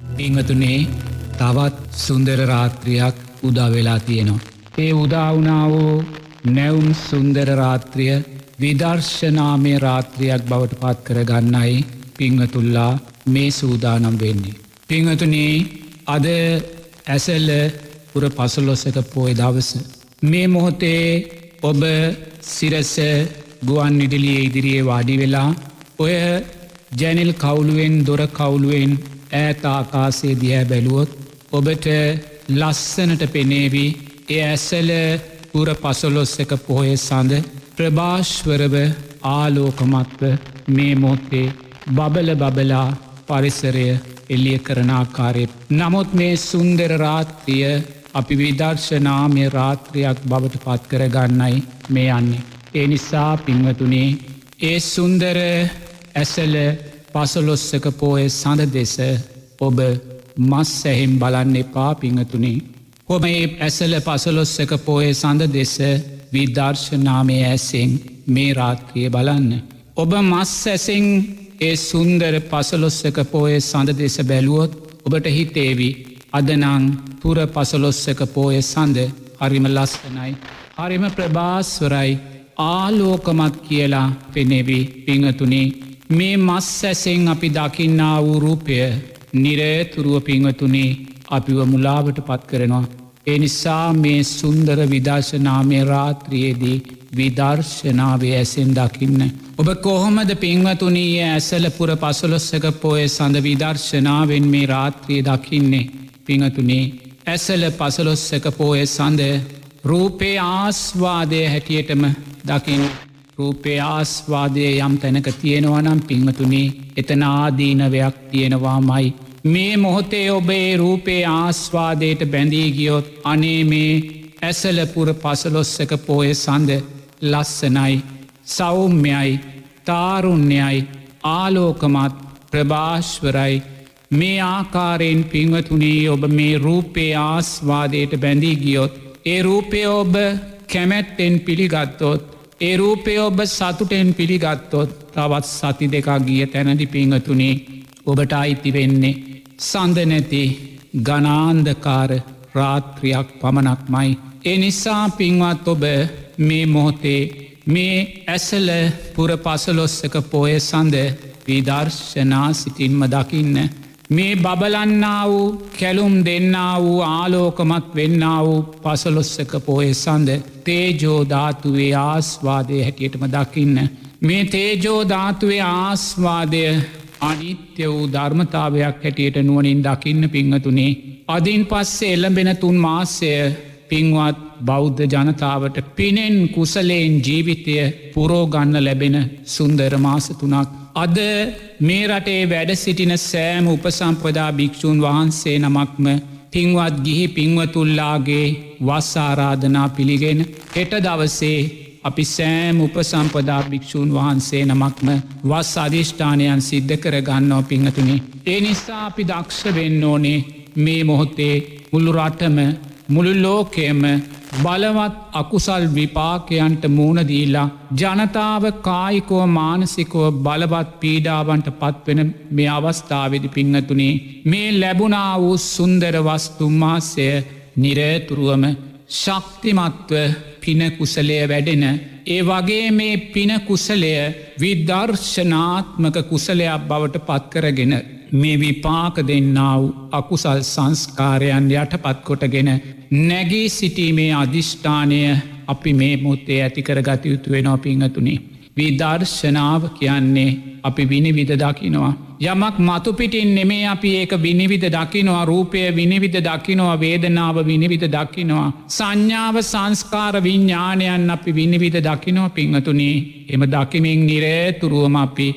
පිංහතුනේ තවත් සුන්දර රාත්‍රියක් උදාවෙලා තියෙනවා. ඒ උදාවනාවෝ නැවුම් සුන්දර රාත්‍රිය විදර්ශනාමය රාත්‍රියක් බවට පත් කර ගන්නයි පිංහතුල්ලා මේ සූදානම් වෙන්නේ. පිංහතුනේ අද ඇසල්ල පුර පසලොස්සක පෝය දවස. මේ මොහොතේ ඔබ සිරස ගුවන් නිඩලිය ඉදිරියේ වාඩි වෙලා ඔය ජැනිල් කවුලුවෙන් දොර කවුලුවෙන් ඈත ආකාසේ දිහැ බැලුවොත් ඔබට ලස්සනට පෙනේවී එය ඇසල පුර පසොලොස්සක පොහොය සඳ ප්‍රභාශ්වරව ආලෝකමත්ව මේ මොත්තේ බබල බබලා පරිසරය එල්ලිය කරනාකාරය. නමුත් මේ සුන්දර රාත්‍රිය අපි විදර්ශනාමය රාත්‍රයක් බවට පත් කර ගන්නයි මේ යන්නේ. ඒ නිසා පින්වතුනේ ඒ සුන්දර ඇසල පසලොස්සක පෝය සඳ දෙස ඔබ මස් සැහෙම් බලන්න එපා පිංහතුනේ. හොම ඒ ඇසල පසලොස්සක පෝය සඳ දෙස විදර්ශනාමය ඇසෙන් මේ රාත්‍රිය බලන්න. ඔබ මස් ඇසෙන් ඒ සුන්දර පසලොස්සක පෝය සඳ දෙස බැලුවොත් ඔබට හිතේවි අදනං පුර පසලොස්සක පෝය සඳ හරිම ලස්සනයි. හරිම ප්‍රභාස්වරයි ආලෝකමත් කියලා පෙනෙවි පිංහතුනේ මේ මස් ඇසෙන් අපි දකින්නා වූ රූපය නිරේතුරුව පිංහතුනේ අපිව මුලාවට පත් කරනවා. එනිසා මේ සුන්දර විදර්ශනාමය රාත්‍රියයේදී විදර්ශනාවේ ඇසෙන් දකින්න. ඔබ කොහොමද පිංවතුනී ඇසල පුර පසුලොස්සක පෝය සඳ විදර්ශනාවෙන් මේ රාත්‍රිය දකින්නේ පිංහතුනේ ඇසල පසලොස්සක පෝය සඳ රූපේ ආස්වාදය හැටියටම දකිින් රූපේ ආස්වාදය යම් තැනක තියෙනවනම් පිංහතුනේ එතන ආදීනවයක් තියෙනවාමයි. මේ මොහොතේ ඔබේ රූපේ ආස්වාදයට බැඳී ගියොත් අනේ මේ ඇසලපුර පසලොස්සක පෝය සඳ ලස්සනයි සෞම්‍යයි තාරුණ්‍යයි ආලෝකමත් ප්‍රභාශ්වරයි මේ ආකාරයෙන් පිංවතුනේ ඔබ මේ රූපේ ආස්වාදයට බැඳී ගියොත් ඒ රූපය ඔබ කැමැත්තෙන් පිළිගත්තොත් ඒ රූපය ඔබ සතුටෙන් පිළිගත්තොත් තවත් සති දෙකක් ගිය තැනදි පිංහතුනේ ඔබට අයිති වෙන්නේ සඳනැති ගනාන්දකාර රාත්‍රියක් පමණක්මයි. එනිසා පින්වත් ඔබ මේ මොහොතේ මේ ඇසල පුර පසලොස්සක පෝය සඳ විදර්ශනා සිටින්ම දකින්න. මේ බබලන්නා වූ කැලුම් දෙන්නා වූ ආලෝකමත් වෙන්න වූ පසලොස්සක පෝය සඳ තේජෝධාතුවේ ආස්වාදය හැටියටම දකින්න. මේ තේජෝධාතුවේ ආස්වාදය අනිත්‍ය වූ ධර්මතාවයක් හැටියට නුවනින් දකින්න පිංහතුනේ. අදින් පස්සේ එල්ලඹෙන තුන් මාසය පින්වත් බෞද්ධ ජනතාවට පිනෙන් කුසලයෙන් ජීවිතය පුරෝගන්න ලැබෙන සුන්දර මාස තුනක්. අද මේ රටේ වැඩ සිටින සෑම උපසම්පදා භික්‍ෂූන් වහන්සේ නමක්ම පින්වත් ගිහි පින්වතුල්ලාගේ වස්සාරාධනා පිළිගෙන හෙට දවසේ අපි සෑම් උපසම්පදා භික්‍ෂූන් වහන්සේ නමක්ම වස් අධිෂ්ඨානයන් සිද්ධ කර ගන්නවා පිංහතුනි. ඒ නිසා අපි දක්ෂ වෙන්න ඕනේ මේ මොහොත්තේ මුළු රටම මුළු ලෝකයම බලවත් අකුසල් විපාකයන්ට මූුණදීලා ජනතාව කායිකෝ මානසිකෝ බලවත් පීඩාවන්ට පත්වෙන මේ අවස්ථාවදි පිංහතුනේ මේ ලැබුණා වූ සුන්දර වස්තුම්මාසය නිරේතුරුවම ශක්තිමත්ව පිනකුසලය වැඩෙන ඒ වගේ මේ පිනකුසලය විදර්ශනාත්මක කුසලයක් බවට පත්කරගෙන මේ විපාක දෙන්නාව අකුසල් සංස්කාරයන් යටපත් කොටගෙන නැගී සිටීමේ අධිෂ්ඨානය අපි මේ මුත්තේ ඇතිකර ගතයුතු වෙනවා පිංහතුනි. විදර්ශනාව කියන්නේ අපි විනිවිධ දකිනවා. යමක් මතුපිටින් නෙමේ අපි ඒක විනිවිධ දකිනවා රූපය විනිවිධ දකිනවා වේදනාව විනිවිධ දකිනවා. සංඥාව සංස්කාර විඤ්ඥානයන් අපි විනිවිධ දකිනවා පිංහතුනේ එම දකිමින් නිරේතුරුවම අපි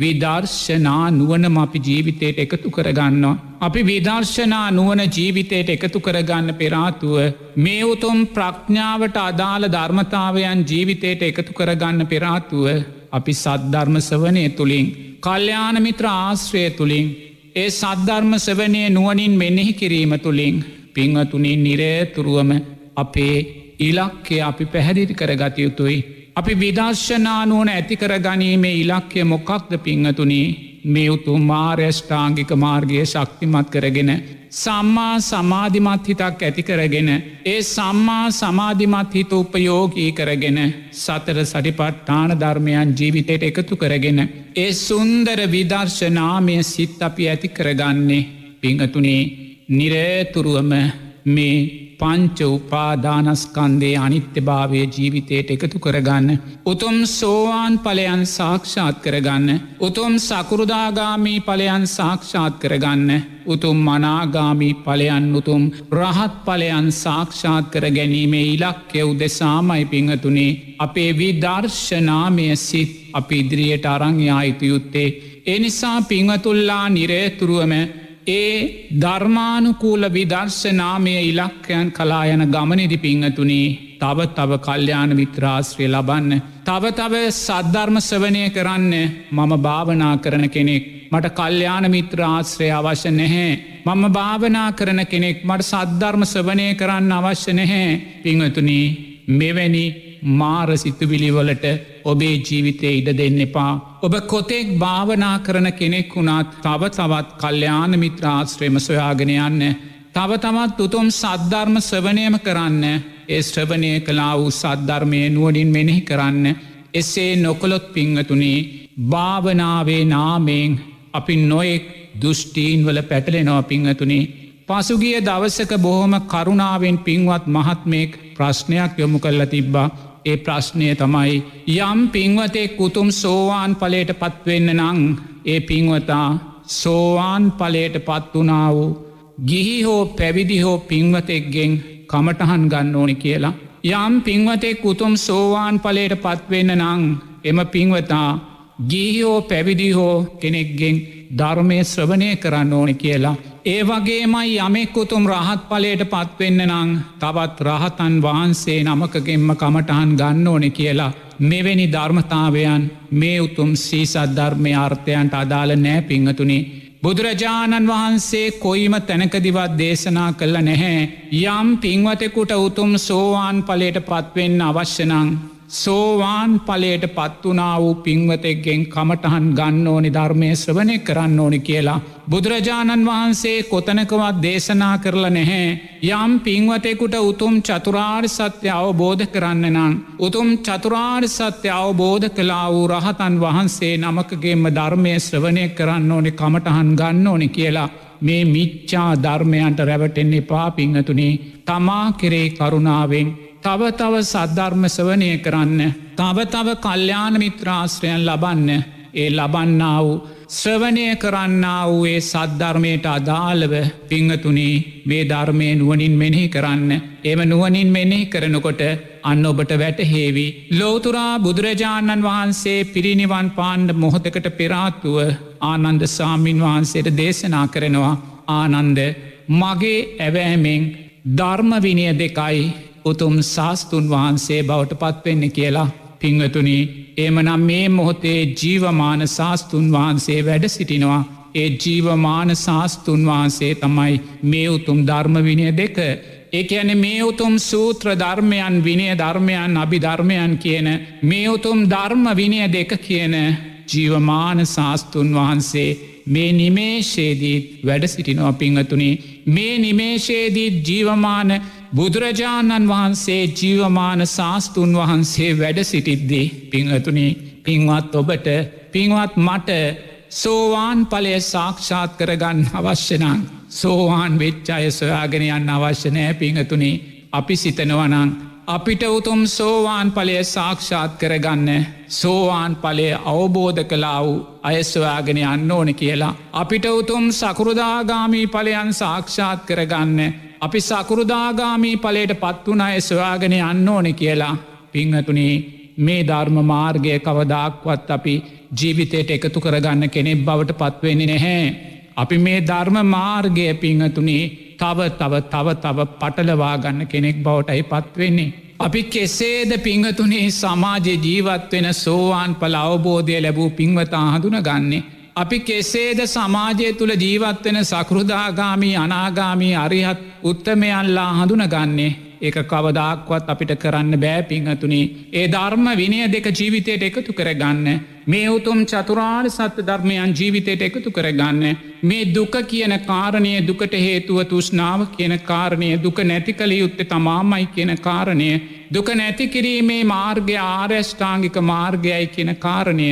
විදර්ශනා නුවනම අපි ජීවිතයට එකතු කරගන්නවා. අපි විදර්ශනා නුවන ජීවිතයට එකතු කරගන්න පෙරාතුව මේ උතුම් ප්‍රඥාවට අදාළ ධර්මතාවයන් ජීවිතයට එකතු කරගන්න පෙරාතුව අපි සද්ධර්ම සවනය තුළින් කල්්‍යයාන මිත්‍ර ආශ්‍රය තුළින් ඒ සද්ධර්ම සවනය නුවනින් මෙනෙහි කිරීම තුළින් පිංහතුනින් නිරේතුරුවම අපේ ඉලක්කය අපි පැහැදිි කරගතයුතුයි අපි විදර්ශනානුවන ඇතිකර ගනීමේ ඉලක්කය මොකක්ද පිංහතුනී? මේ උතුම් මාර්යෂ්ඨාංගික මාර්ගය ශක්තිමත් කරගෙන සම්මා සමාධිමත් හිතක් ඇති කරගෙන ඒ සම්මා සමාධිමත් හිත උපයෝගී කරගෙන සතර සටිපට්ඨාන ධර්මයන් ජීවිතයට එකතු කරගෙන ඒ සුන්දර විදර්ශනාමය සිත් අපි ඇති කරගන්නේ. පිංහතුනේ නිරේතුරුවම මේ පංච උපාදානස්කන්දේ අනිත්‍ය භාවය ජීවිතයට එකතු කරගන්න. උතුම් සෝවාන් පලයන් සාක්ෂාත් කරගන්න. උතුම් සකුරුදාගාමී පලයන් සාක්ෂාත් කරගන්න. උතුම් මනාගාමී පලයන් උතුම් රහත් පලයන් සාක්ෂාත් කර ගැනීමේ ඉලක්කය උදෙසාමයි පිංහතුනේ අපේ විදර්ශනාමය සිත් අපි ඉදිරියට අරංයායිතු යුත්තේ. එනිසා පිංහතුල්ලා නිරේතුරුවම ඒ ධර්මානුකූල විදර්ශනාමය ඉලක්කයන් කලා යන ගමනෙදි පිංහතුනී තව තව කල්්‍යාන විත්‍රාශ්‍රය ලබන්න. තව තව සද්ධර්ම සවනය කරන්න මම භාවනා කරන කෙනෙක්. මට කල්්‍යාන මිත්‍රාශ්‍රය අවශ්‍ය නැහැ. මම භාවනා කරන කෙනෙක් මට සද්ධර්ම සවනය කරන්න අවශ්‍ය නැහැ. පිංහතුනී මෙවැනි මාර සිතුවිලිවලට ඔබේ ජීවිතය ඉඩ දෙන්න එපා. ඔබ කොතෙක් භාවනා කරන කෙනෙක් වුණත් තව තවත් කල්්‍යයාන මිත්‍රාශ්‍රයම සොයාගෙන යන්න. තව තමත් උතුම් සද්ධර්ම ස්වනයම කරන්න ඒ ශ්‍රවනය කලා වූ සද්ධර්මය නුවනින් මෙනෙහි කරන්න. එසේ නොකොළොත් පිංහතුනේ භාවනාවේ නාමයෙන් අපි නොයෙක් දෘෂ්ටීන්වල පැටලෙනව පිංහතුනේ. පසුගිය දවසක බොහොම කරුණාවෙන් පින්වත් මහත්මයෙක් ප්‍රශ්නයක් යොමු කල්ල තිබ්බා ඒ ප්‍රශ්නය තමයි යම් පින්වතෙක් උතුම් සෝවාන් පලට පත්වෙන්න නං ඒ පින්වතා සෝවාන් පලයට පත්වනා වූ ගිහි හෝ පැවිදි හෝ පින්වතෙක්ගෙන් කමටහන් ගන්න ඕනි කියලා. යම් පින්වතෙක් උතුම් සෝවාන් පලයට පත්වෙන්න නං එම පින්වතා ගිහිහෝ පැවිදිහෝ කෙනෙක්ගෙන් ධර්මය ශ්‍රවනය කරන්න ඕනි කියලා. ඒ වගේමයි යමෙක්කුතුම් රහත් පලයට පත්වෙන්න නං තවත් රහතන් වහන්සේ නමකගෙන්ම කමටහන් ගන්න ඕනෙ කියලා මෙවැනි ධර්මතාවයන් මේ උතුම් සීසත් ධර්මය අර්ථයන්ට අදාළ නෑ පිංහතුනේ. බුදුරජාණන් වහන්සේ කොයිම තැනකදිවත් දේශනා කළ නැහැ. යම් පින්වතෙකුට උතුම් සෝවාන් පලයට පත්වෙන්න අවශ්‍යනං සෝවාන් පලයට පත්වනා වූ පින්වතෙක්ගෙන් කමටහන් ගන්න ඕනි ධර්මය ශ්‍රවණය කරන්න ඕනි කියලා. බුදුරජාණන් වහන්සේ කොතනකවත් දේශනා කරලා නැහැ. යම් පින්වතෙකුට උතුම් චතුරාර් සත්‍ය අවබෝධ කරන්න නම්. උතුම් චතුරාර් සත්‍ය අවබෝධ කලා වූ රහතන් වහන්සේ නමකගේම ධර්මය ශ්‍රවණය කරන්න ඕනි කමටහන් ගන්න ඕනි කියලා. මේ මිච්චා ධර්මයන්ට රැවටෙන්නේ පා පිංහතුනේ තමා කෙරේ කරුණාවෙන් තව තව සද්ධර්ම සවනය කරන්න. තව තව කල්්‍යාන මිත්‍රාශ්‍රයන් ලබන්න. ඒ ලබන්නා වූ ශ්‍රවනය කරන්න වූ ඒ සද්ධර්මයට අදාළව පිංහතුනේ මේ ධර්මය නුවනින් මෙනෙහි කරන්න. එම නුවනින් මෙනෙහි කරනකොට අන්න ඔබට වැටහේවි. ලෝතුරා බුදුරජාණන් වහන්සේ පිරිනිවන් පාණ්ඩ මොහොතකට පෙරාත්තුව ආනන්ද සාමීන් වහන්සේට දේශනා කරනවා ආනන්ද මගේ ඇවෑමෙන් ධර්මවිනය දෙකයි උතුම් ශාස්තුන් වහන්සේ බවට පත්වෙන්න කියලා පිංවතුනි එමනම් මේ මොහොතේ ජීවමාන ශාස්තුන් වහන්සේ වැඩ සිටිනවා. ඒ ජීවමාන ශාස්තුන් වහන්සේ තමයි මේ උතුම් ධර්මවිනය දෙක. ඒක ඇන මේ උතුම් සූත්‍ර ධර්මයන් විනය ධර්මයන් අභි ධර්මයන් කියන මේ උතුම් ධර්ම විනය දෙක කියන ජීවමාන ශාස්තුන් වහන්සේ මේ නිමේශේදීත් වැඩ සිටිනවා පිංහතුනේ මේ නිමේශේදීත් ජීවමාන බුදුරජාණන් වහන්සේ ජීවමාන ශාස්තුන් වහන්සේ වැඩ සිටිද්දී පිංහතුනේ පින්වත් ඔබට පින්වත් මට සෝවාන් පලය සාක්ෂාත් කරගන්න අවශ්‍යනං සෝවාන් වෙච්චාය සොයාගෙන යන්න අවශ්‍යනෑ පිංහතුනේ අපි සිතනවනං අපිට උතුම් සෝවාන් පලය සාක්ෂාත් කරගන්න සෝවාන් පලය අවබෝධ කලා වූ අයස්වයාගෙන යන්න ඕන කියලා. අපිට උතුම් සකෘදාගාමී පලයන් සාක්ෂාත් කරගන්න අපි සකෘදාගාමී පලට පත්වන අය සොයාගෙන යන්න ඕනෙ කියලා පිංහතුනේ මේ ධර්ම මාර්ගය කවදක්වත් අපි ජීවිතයට එකතු කරගන්න කෙනෙක් බවට පත්වෙන්නේ නැහැ. අපි මේ ධර්ම මාර්ගය පිංහතුනේ තව තව තව තව පටලවාගන්න කෙනෙක් බවටයි පත්වෙන්නේ. අපි කෙසේද පිංහතුනේ සමාජය ජීවත්වෙන සෝවාන් පල අවබෝධය ලැබූ පින්වතා හඳුන ගන්නේ. අපි කෙසේද සමාජය තුළ ජීවත්වෙන සකෘදාගාමී අනාගාමී අරිහත් උත්තමයන්ලා හඳුනගන්නේ ඒක කවදාක්වත් අපිට කරන්න බෑ පිංහතුනි. ඒ ධර්ම විනය දෙක ජීවිතයට එකතු කරගන්න. මේ උතුම් චතුරාර් සත්‍ය ධර්මයන් ජීවිතයට එකතු කරගන්න. මේ දුක කියන කාරණය දුකට හේතුව තුෂ්නාව කියන කාරණය දුක නැති කළ යුත්තේ තමාමයි කියන කාරණය. දුක නැතිකිරීමේ මාර්ගය ආර්යෂ්ඨාංගික මාර්ගයයි කියන කාරණය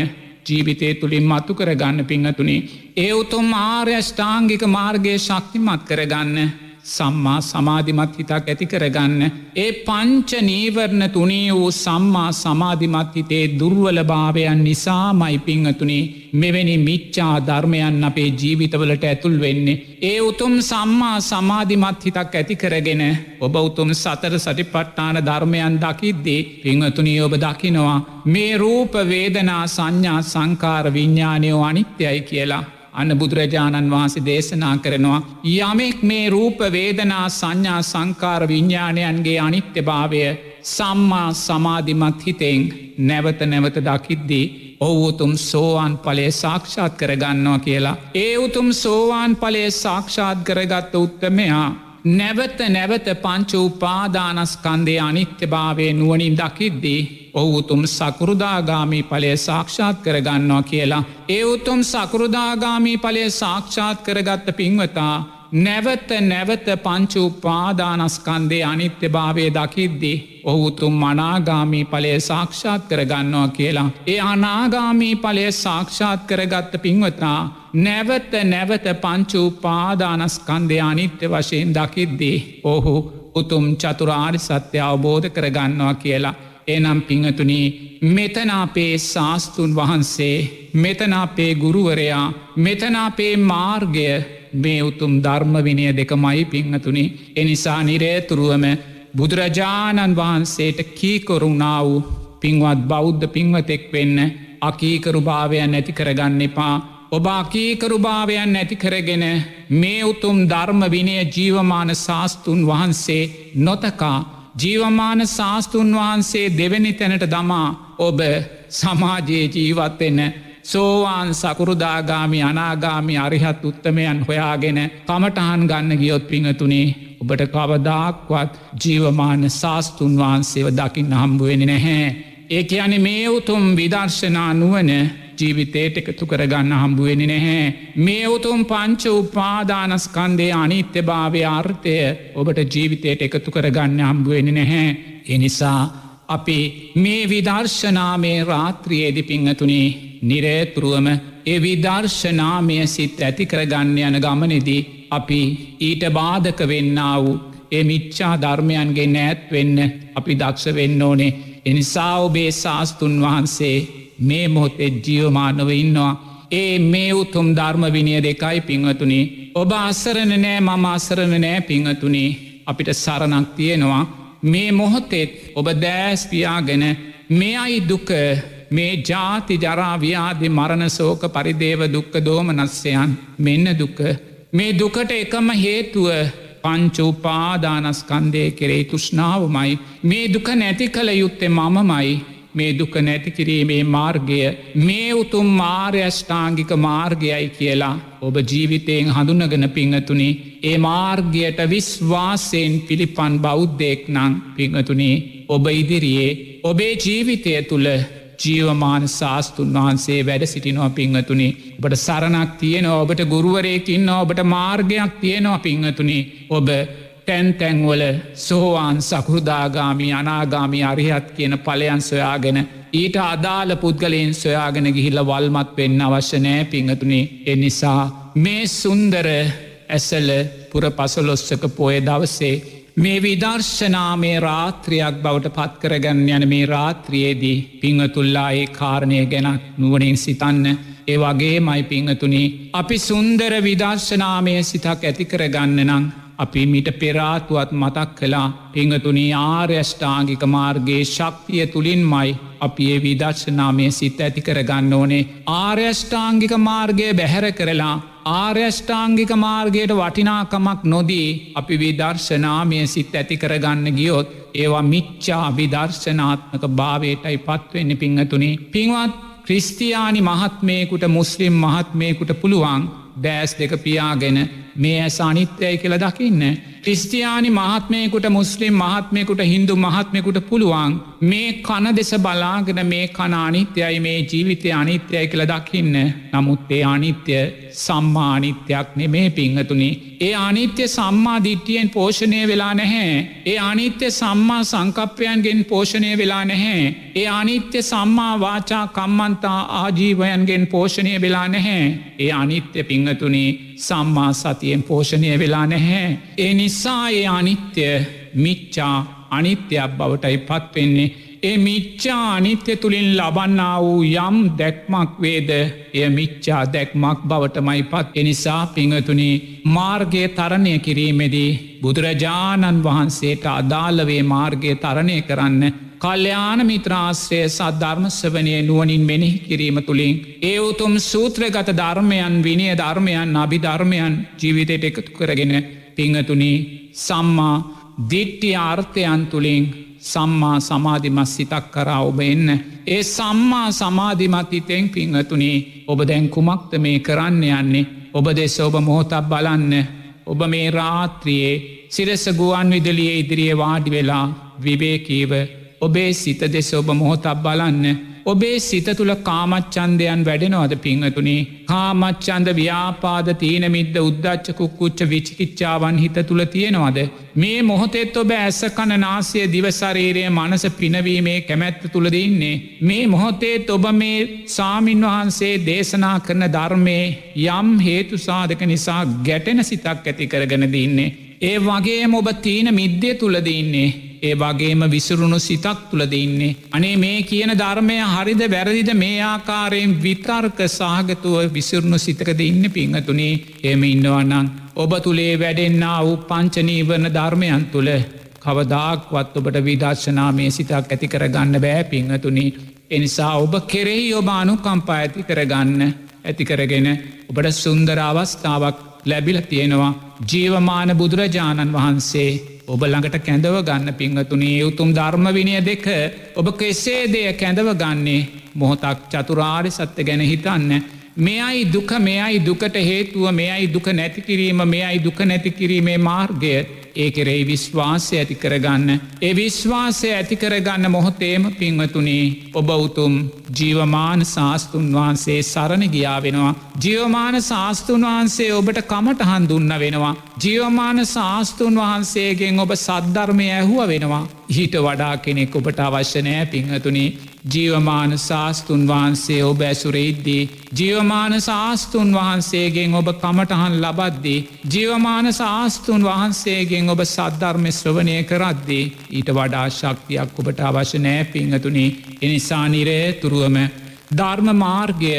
ජීවිතය තුළින් මතු කරගන්න පිංහතුනි. ඒ උතුම් ආර්යෂ්ඨාංගික මාර්ගය ශක්තිමත් කරගන්න. සම්මා සමාධිමත් හිතක් ඇති කරගන්න. ඒ පංච නීවරණ තුනේ වූ සම්මා සමාධිමත් හිතේ දුර්වල භාවයන් නිසා මයි පිංහතුනේ මෙවැනි මිච්චා ධර්මයන් අපේ ජීවිතවලට ඇතුල් වෙන්නේ. ඒ උතුම් සම්මා සමාධිමත් හිතක් ඇති කරගෙන ඔබ උතුම් සතර සටිපට්ටාන ධර්මයන් දකිද්දේ පිංහතුනී ඔබ දකිනවා. මේ රූප වේදනා සංඥා සංකාර විඤ්ඥානයෝ අනිත්‍යයි කියලා. අන්න බුදුරජාණන් වහන්සේ දේශනා කරනවා. යමෙක් මේ රූප වේදනා සංඥා සංකාර විඤ්ඥාණයන්ගේ අනිත්‍ය භාවය සම්මා සමාධිමත් හිතෙන් නැවත නැවත දකිද්දී ඔවුතුම් සෝවාන් පලේ සාක්ෂාත් කරගන්නවා කියලා. ඒ උතුම් සෝවාන් පලේ සාක්ෂාත් කරගත්ත උත්තමයා. නැවත නැවත පංච උපාදානස්කන්දේ අනිත්‍ය භාවය නුවනින් දකිද්දී ඔහු උතුම් සකෘදාගාමී පලය සාක්ෂාත් කරගන්නවා කියලා. ඒ උතුම් සකෘදාගාමී පලය සාක්ෂාත් කරගත්ත පින්වතා නැවත නැවත පංචු පාදානස්කන්දේ අනිත්‍ය භාවය දකිද්දි. ඔහු උතුම් මනාගාමී පලය සාක්ෂාත් කරගන්නවා කියලා. ඒ අනාගාමී පලය සාක්ෂාත් කරගත්ත පින්වතා නැවත නැවත පංචු පාදානස්කන්දය අනිත්‍ය වශයෙන් දකිද්දී. ඔහු උතුම් චතුරාරි සත්‍ය අවබෝධ කරගන්නවා කියලා. එනම් පිංහතුනී මෙතන අපේ ශාස්තුන් වහන්සේ මෙතන අපේ ගුරුවරයා මෙතන අපේ මාර්ගය මේ උතුම් ධර්ම විනය දෙකමයි පිංහතුනි. එනිසා නිරේතුරුවම බුදුරජාණන් වහන්සේට කීකොරුණා වූ පින්වත් බෞද්ධ පින්වතෙක් වෙන්න අකීකරු භාවයන් නැති කරගන්න එපා. ඔබ අකීකරුභාවයන් නැති කරගෙන මේ උතුම් ධර්ම විනය ජීවමාන ශාස්තුන් වහන්සේ නොතකා ජීවමාන ශාස්තුන් වහන්සේ දෙවැනි තැනට දමා ඔබ සමාජයේ ජීවත්වෙන්න සෝවාන් සකුරුදාගාමි අනාගාමි අරිහත් උත්තමයන් හොයාගෙන කමටහන් ගන්න ගියොත් පිංහතුනේ ඔබට කවදාක්වත් ජීවමාන ශාස්තුන් වහන්සේව දකින්න හම්බුවෙන නැහැ. ඒ යන මේ උතුම් විදර්ශනා නුවන ජීවිතයට එකතු කරගන්න හම්බුවෙනි නැහැ. මේ උතුම් පංච උපාදානස්කන්දේ අනිත්‍ය භාවය අර්ථය ඔබට ජීවිතයට එකතු කරගන්න හම්බුවෙනි නැහැ. එනිසා අපි මේ විදර්ශනාමේ රාත්‍රියේදි පිංහතුනේ නිරේතුරුවම ඒ විදර්ශනාමය සිත් ඇති කරගන්න යන ගමනෙදී අපි ඊට බාධක වෙන්න වූ ඒ මිච්චා ධර්මයන්ගේ නෑත් වෙන්න අපි දක්ෂ වෙන්න ඕනේ එනිසා ඔබේ ශාස්තුන් වහන්සේ මේ මොහොතේ ජියවමානව ඉන්නවා. ඒ මේ උතුම් ධර්ම විනිය දෙකයි පිංහතුනි. ඔබ අසරණ නෑ මම අසරණ නෑ පිංහතුනි අපිට සරණක් තියෙනවා. මේ මොහොතෙත් ඔබ දෑස්පියාගෙන මේ අයි දුක මේ ජාති ජරාව්‍යාදි මරණ සෝක පරිදේව දුක්ක දෝමනස්සයන් මෙන්න දුක. මේ දුකට එකම හේතුව පංචෝපාදානස්කන්දය කෙරේ තුෂ්නාවමයි මේ දුක නැති කළ යුත්තේ මමමයි මේ දුක නැතිකිරීමේ මාර්ගය මේ උතුම් මාර්යෂ්ඨාංගික මාර්ගයයි කියලා ඔබ ජීවිතයෙන් හඳුනගෙන පිංහතුනි. ඒ මාර්ගයට විශ්වාසයෙන් පිළිපන් බෞද්ධයෙක් නං පිංහතුනේ ඔබ ඉදිරියේ ඔබේ ජීවිතය තුළ ජීවමාන ශාස්තුන් වහන්සේ වැඩ සිටිනවා පිංහතුනි. ඔබට සරණක් තියෙනවා ඔබට ගුරුවරයකින්න ඔබට මාර්ගයක් තියෙනවා පිංහතුනි. ඔබ තැන් තැන්වල සෝවාන් සකෘදාගාමි අනාගාමි අරිහත් කියන පලයන් සොයාගෙන ඊට අදාළ පුද්ගලයෙන් සොයාගෙන ගිහිල්ල වල්මත් වෙන්න අවශ්‍ය නෑ පිංහතුනේ. එනිසා මේ සුන්දර ඇසල පුර පසලොස්සක පොය දවසේ මේ විදර්ශනාමේ රාත්‍රයක් බවට පත්කරගන්න යන මේ රාත්‍රියේදී පිංහතුල්ලා ඒ කාරණය ගැනත් නුවනින් සිතන්න. ඒ වගේ මයි පිංහතුනි අපි සුන්දර විදර්ශනාමය සිතක් ඇතිකරගන්න නං අපි මිට පෙරාතුවත් මතක් කලා පිංහතුනී ආර්යෂ්ඨාංගික මාර්ගගේ ශක්තිය තුළින් මයි අපි ඒ විදර්ශනාමය සිත් ඇති කරගන්න ඕනේ. ආර්යෂ්ඨාංගික මාර්ගය බැහැර කරලා ආර්යෂ්ඨාංගික මාර්ගයට වටිනාකමක් නොදී අපි විදර්ශනාමය සිත් ඇති කරගන්න ගියොත් ඒවා මිච්චා විදර්ශනාත්මක භාවයටයි පත්වෙන්න පිංහතුනේ පින්වත් ක්‍රිස්තියානි මහත්මයකුට මුස්ලිම් මහත්මයකුට පුළුවන් දෑස් දෙක පියාගෙන මේ ඇස අනිත්‍යයි කියල දකින්න ක්‍රිස්තියානි මහත්මයකුට මුස්ලිම් මහත්මයකුට හින්දු මහත්මයකුට පුළුවන් මේ කන දෙස බලාගෙන මේ කන අනිත්‍යයි මේ ජීවිතය අනිත්‍යය කළ දකින්න නමුත් ඒ අනිත්‍ය සම්මානිත්‍යයක් නෙමේ පිංහතුනි. ඒ අනිත්‍ය සම්මා දිට්ටියෙන් පෝෂණය වෙලා නැහැ. ඒ අනිත්‍ය සම්මා සංකප්පයන්ගෙන් පෝෂණය වෙලා නැහැ. ඒ අනිත්‍ය සම්මා වාචා කම්මන්තා ආජීවයන්ගෙන් පෝෂණය වෙලා නැහැ. ඒ අනිත්‍ය පිංහතුනි සම්මා සතියෙන් පෝෂණය වෙලා නැහැ. ඒ නිසා ඒ අනිත්‍ය මිච්චා අනිත්‍යයක් බවටයි පත්වෙන්නේ. ඒ මිච්චා අනිත්‍ය තුළින් ලබන්නා වූ යම් දැක්මක් වේද එය මිච්චා දැක්මක් බවටමයි පත් එනිසා පිංහතුනි මාර්ගය තරණය කිරීමෙදී බුදුරජාණන් වහන්සේට අදාළවේ මාර්ගය තරණය කරන්න කල්්‍යයාන මිත්‍රාශ්‍රය සද්ධර්මස්වනය නුවනින් මෙනෙහි කිරීම තුළින්. ඒ උතුම් සූත්‍රගත ධර්මයන් විනය ධර්මයන් අභි ධර්මයන් ජීවිතයට එකතු කරගෙන පිංහතුනි සම්මා දිට්ටි ආර්ථයන් තුළින් සම්මා සමාධිමත් සිතක් කරා ඔබ එන්න. ඒ සම්මා සමාධිමත් හිතෙන් පිංහතුනි ඔබ දැන් කුමක්ද මේ කරන්න යන්නේ ඔබ දෙස ඔබ මොහොතක් බලන්න ඔබ මේ රාත්‍රියයේ සිරස ගුවන් විදලිය ඉදිරියේ වාඩි වෙලා විවේකීව ඔබේ සිත දෙස ඔබ මොහොතක් බලන්න ඔබේ සිත තුළ කාමච්චන්දයන් වැඩෙනවද පිංහතුනි කාමච්චන්ද ව්‍යාපාද තීනමිද්ද උද්දච්ච කුක්කුච්ච විචිකිච්චාවන් හිත තුළ තියෙනවද. මේ මොහොතෙත් ඔබ ඇස කණ නාසය දිවසරීරය මනස පිනවීමේ කැමැත්ත තුළදඉන්නේ. මේ මොහොතේත් ඔබ මේ සාමීන් වහන්සේ දේශනා කරන ධර්මය යම් හේතු සාධක නිසා ගැටෙන සිතක් ඇති කරගෙන දන්නේ. ඒ වගේම ඔබ තීන මිද්දය තුළදඉන්නේ. ඒ වගේම විසුරුණු සිතක් තුළද ඉන්නේ. අනේ මේ කියන ධර්මය හරිද වැරදිද මේ ආකාරයෙන් විතර්ක සාගතුව විසිරුණු සිතකද ඉන්න පිංහතුනේ එම ඉන්නවන්නන්. ඔබ තුළේ වැඩෙන්න්න වූ පංචනීවරණ ධර්මයන් තුළ කවදාක්වත් ඔබට විදර්ශනා මේ සිතක් ඇති කරගන්න බෑ පිංහතුනි. එනිසා ඔබ කෙරෙහි ඔබ අනුකම්පා ඇති කරගන්න ඇති කරගෙන ඔබට සුන්දර අවස්ථාවක් ලැබිල තියෙනවා ජීවමාන බුදුරජාණන් වහන්සේ ඔබ ළඟට කැඳව ගන්න පිංහතුනේ උතුම් ධර්ම විනය දෙක ඔබ කෙසේ දෙය කැඳව ගන්නේ මොහොතක් චතුරාරි සත්‍ය ගැන හිතන්න. මෙයයි දුක මෙයයි දුකට හේතුව මෙයයි දුක නැතිකිරීම මෙයයි දුක නැතිකිරීමේ මාර්ගය ඒ කෙරෙයි විශ්වාසය ඇති කරගන්න. ඒ විශ්වාසය ඇති කරගන්න මොහොතේම පින්වතුනේ ඔබ උතුම් ජීවමාන ශාස්තුන් වහන්සේ සරණ ගියා වෙනවා. ජීවමාන ශාස්තුන් වහන්සේ ඔබට කමටහන් දුන්න වෙනවා. ජීවමාන ශාස්තුන් වහන්සේගෙන් ඔබ සද්ධර්මය ඇහුව වෙනවා. හිට වඩා කෙනෙක් ඔබට අවශ්‍යනෑ පිංහතුනේ ජීවමාන ශාස්තුන් වහන්සේ ඔබ ඇසුරෙයිද්දී. ජීවමාන ශාස්තුන් වහන්සේගෙන් ඔබ කමටහන් ලබද්දී. ජීවමාන ශාස්තුන් වහන්සේගෙන් ඔබ සද්ධර්ම ශ්‍රවණය කරද්දී ඊට වඩා ශක්තියක් ඔබට අවශ්‍ය නෑ පිංහතුනේ එනිසා නිරේ තුරුවම ධර්ම මාර්ගය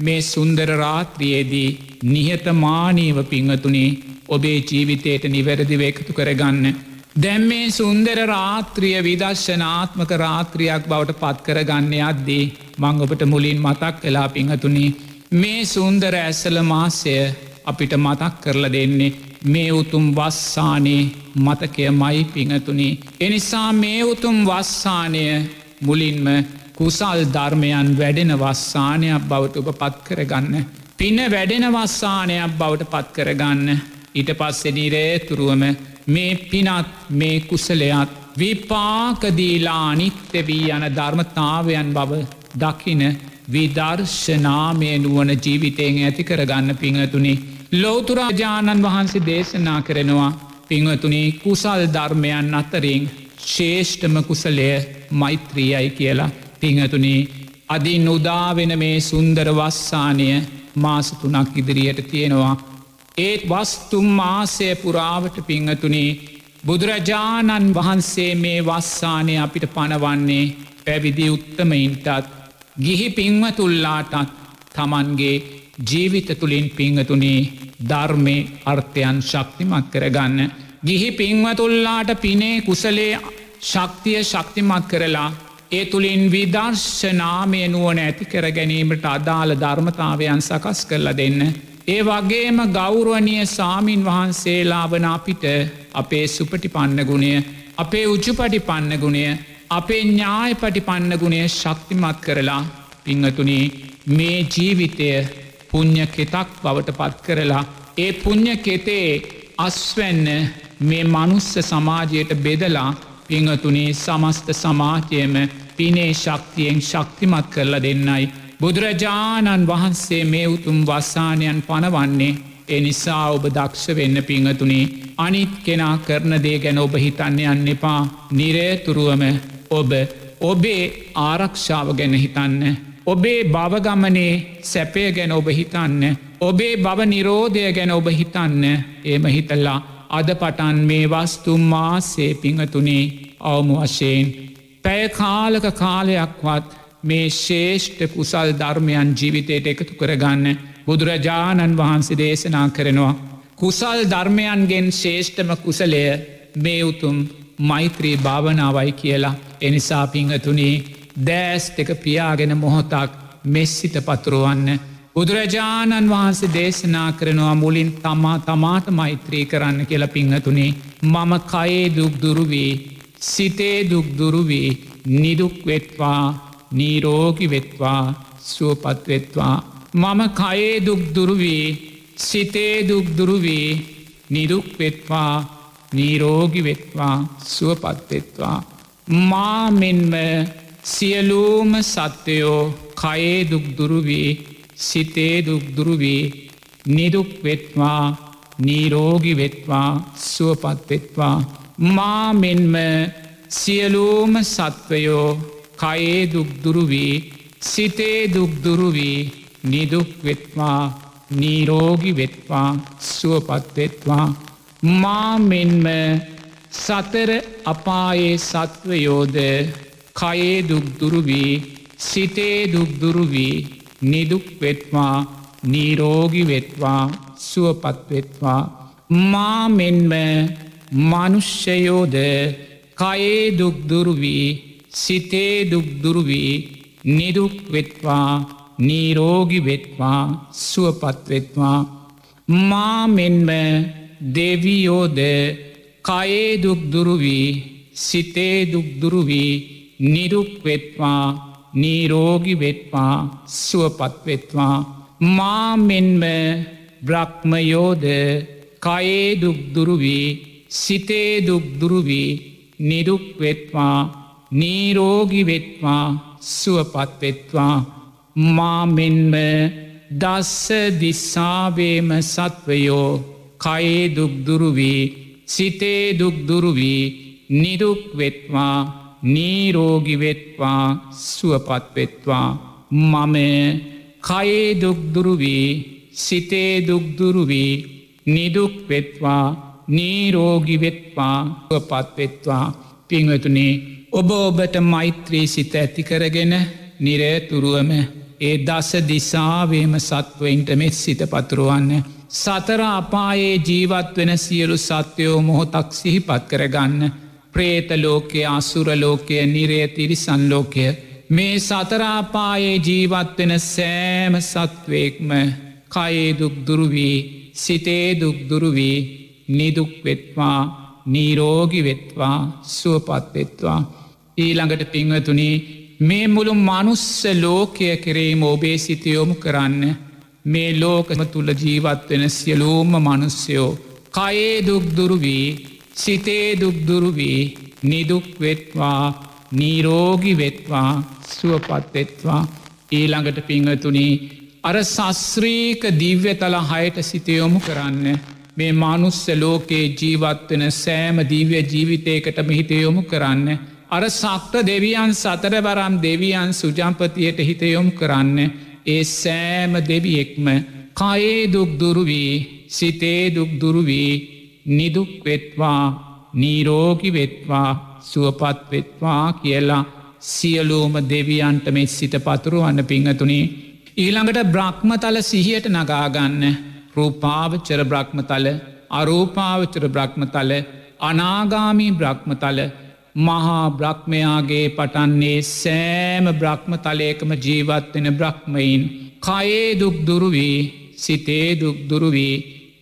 මේ සුන්දර රාත්‍රියයේදී නිහතමානීව පිංහතුනේ ඔබේ ජීවිතයට නිවැරදිව එකතු කරගන්න. දැම් මේ සුන්දර රාත්‍රිය විදර්ශනාත්මක රාත්‍රියයක් බවට පත්කර ගන්න අද්දී මං ඔබට මුලින් මතක් කලා පිංහතුනි මේ සුන්දර ඇස්සල මාසය අපිට මතක් කරලා දෙන්නේ මේ උතුම් වස්සානයේ මතකය මයි පිංහතුනි. එනිසා මේ උතුම් වස්සානය මුලින්ම කුසල් ධර්මයන් වැඩෙන වස්සානයක් බවට ඔබ පත් කරගන්න. පින වැඩෙන වස්සානයක් බවට පත් කරගන්න. ඊට පස්සෙඩිරේ තුරුවම මේ පිනත් මේ කුසලයත් විපාකදීලා අනිත්‍ය වී යන ධර්මතාවයන් බව දකින විදර්ශනාමය නුවන ජීවිතයෙන් ඇති කරගන්න පිංහතුනි ලෝතුරාජාණන් වහන්සේ දේශනා කරනවා පිංවතුනේ කුසල් ධර්මයන් අතරින් ශේෂ්ඨම කුසලය මෛත්‍රියයි කියලා පිංහතුනේ අදින් උදාවෙන මේ සුන්දර වස්සානය මාසතුනක් ඉදිරියට තියෙනවා. ඒත් වස්තුම් මාසය පුරාවට පිංහතුනේ බුදුරජාණන් වහන්සේ මේ වස්සානය අපිට පනවන්නේ පැවිදි උත්තමයින්ටත් ගිහි පින්වතුල්ලාටත් තමන්ගේ ජීවිත තුළින් පිංහතුනේ ධර්මය අර්ථයන් ශක්තිමත් කරගන්න. ගිහි පින්වතුල්ලාට පිනේ කුසලේ ශක්තිය ශක්තිමත් කරලා ඒ තුළින් විදර්ශනාමය නුවන ඇති කර ගැනීමට අදාළ ධර්මතාවයන් සකස් කරලා දෙන්න. ඒ වගේම ගෞරුවනිය සාමීන් වහන්සේලා වන අපිට අපේ සුපටි පන්නගුණය අපේ උජුපටි පන්නගුණය අපේ ඥාය පටි පන්නගුණය ශක්තිමත් කරලා පිංහතුනේ මේ ජීවිතය පුං්ඥ කෙතක් බවට පත් කරලා ඒ පුං්ඥ කෙතේ අස්වැන්න මේ මනුස්ස සමාජයට බෙදලා පිංහතුනේ සමස්ත සමාජයම පිනේ ශක්තියෙන් ශක්තිමත් කරලා දෙන්නයි. බුදුරජාණන් වහන්සේ මේ උතුම් වස්සානයන් පනවන්නේ එනිසා ඔබ දක්ෂ වෙන්න පිංහතුනේ අනිත් කෙනා කරන දේ ගැන ඔබ හිතන්න යන්න එපා නිරේතුරුවම ඔබ ඔබේ ආරක්ෂාව ගැන හිතන්න. ඔබේ බවගමනේ සැපය ගැන ඔබ හිතන්න. ඔබේ බව නිරෝධය ගැන ඔබ හිතන්න ඒම හිතල්ලා අද පටන් මේ වස්තුම් මාසේ පිංහතුනේ අවම වශයෙන්. පැය කාලක කාලයක්වත් මේ ශේෂ්ඨ කුසල් ධර්මයන් ජීවිතයට එකතු කරගන්න බුදුරජාණන් වහන්සේ දේශනා කරනවා. කුසල් ධර්මයන්ගෙන් ශේෂ්ඨම කුසලය මේ උතුම් මෛත්‍රී භාවනාවයි කියලා එනිසා පිංහතුනේ දෑස් එක පියාගෙන මොහොතක් මෙස්සිත පතුරුවන්න. බුදුරජාණන් වහන්සේ දේශනා කරනවා මුලින් තමා තමාට මෛත්‍රී කරන්න කියල පිංහතුනේ මම කයේ දුක් දුරුවී සිතේ දුක් දුරුවී නිදුක් වෙත්වා නීරෝගි වෙත්වා සුවපත්වෙත්වා මම කයේ දුක් දුරුවී සිතේ දුක් දුරුවී නිදුක් වෙත්වා නීරෝගි වෙත්වා සුවපත්වෙත්වා මා මෙන්ම සියලූම සත්‍යයෝ කයේ දුක්දුරුවී සිතේ දුක්දුරුවී නිදුක් වෙත්වා නීරෝගි වෙත්වා සුවපත්වෙත්වා මා මෙන්ම සියලූම සත්වයෝ කයේ දුක්දුරුවී සිතේ දුක්දුරුවී නිදුක් වෙත්වා නීරෝගි වෙත්වා සුවපත්වෙත්වා මා මෙන්ම සතර අපායේ සත්වයෝද කයේ දුක්දුරුවී සිතේ දුක්දුරුවී නිදුක් වෙත්වා නීරෝගි වෙත්වා සුවපත්වෙත්වා මා මෙන්ම මනුෂ්‍යයෝද කයේ දුක්දුරුවී සිතේ දුක්දුරුවී නිදුක් වෙත්වා නීරෝගි වෙත්වා සුවපත්වෙත්වා මා මෙන්ම දෙවියෝද කයේ දුක්දුරුවී සිතේ දුක්දුරුවී නිරුක් වෙත්වා නීරෝගි වෙත්වා සුවපත්වෙත්වා මා මෙන්ම බ්‍රහ්මයෝද කයේ දුක්දුරුවී සිතේ දුක්දුරුවී නිරුක් වෙත්වා. නීරෝගි වෙත්වා සුවපත්වෙත්වා මා මෙන්ම දස්ස දිස්සාවේම සත්වයෝ කයේ දුක්දුරුවී සිතේ දුක්දුරුවී නිදුක් වෙත්වා නීරෝගිවෙත්වා සුවපත්වෙත්වා මම කයේ දුක්දුරුවී සිතේ දුක්දුරුවී නිදුක් වෙත්වා නීරෝගිවෙත්වා සුවපත්වෙත්වා පිංවතුනේ ඔබ ඔබට මෛත්‍රී සිත ඇතිකරගෙන නිරේතුරුවම ඒ දස දිසාවේම සත්වයින්ට මෙත් සිත පතුරුවන්න. සතර අපායේ ජීවත් වෙන සියලු සත්‍යයෝ මොහොතක් සිහිපත් කරගන්න. ප්‍රේතලෝකය අසුරලෝකය නිරේ තිරිසන්ලෝකය මේ සතරාපායේ ජීවත් වෙන සෑම සත්වයෙක්ම කයේ දුක්දුරුවී සිතේ දුක්දුරුවී නිදුක් වෙත්වා නීරෝගි වෙත්වා සුවපත්වෙත්වා ඊළඟට පිංවතුනී මේ මුළු මනුස්ස ලෝකය කෙරේම ඔබේ සිතයොමු කරන්න. මේ ලෝකම තුළ ජීවත් වෙන සියලූම මනුස්්‍යයෝ කයේ දුක්දුරුවී සිතේ දුක්දුරුවී නිදුක්වෙත්වා නීරෝගි වෙත්වා සුවපත්වෙත්වා ඊළඟට පිංහතුනී අර සස්්‍රීක දිව්‍යතල හයට සිතයොමු කරන්න. මේ මනුස්ස ලෝකයේ ජීවත්වෙන සෑම දිව්‍ය ජීවිතයකට හිතයොමු කරන්න. අර සක්ට දෙවියන් සතරවරම් දෙවියන් සුජම්පතියට හිතයොම් කරන්න ඒ සෑම දෙවියෙක්ම කයේ දුක්දුරුවී සිතේ දුක්දුරුවී නිදුක්වෙත්වා නීරෝගි වෙත්වා සුවපත්වෙත්වා කියලා සියලූම දෙවියන්ට මෙ සිත පතුරුවන්න පිංහතුනේ. ඊළඟට බ්‍රහ්මතල සිහියට නගාගන්න රූපාවචර බ්‍රහ්මතල අරූපාවචර බ්‍රහ්මතල අනාගාමී බ්‍රහ්මතල මහා බ්‍රහ්මයාගේ පටන්නේ සෑම බ්‍රහ්ම තලයකම ජීවත්වෙන බ්‍රහ්මයින්. කයේ දුක්දුරුවී සිතේ දුක්දුරුවී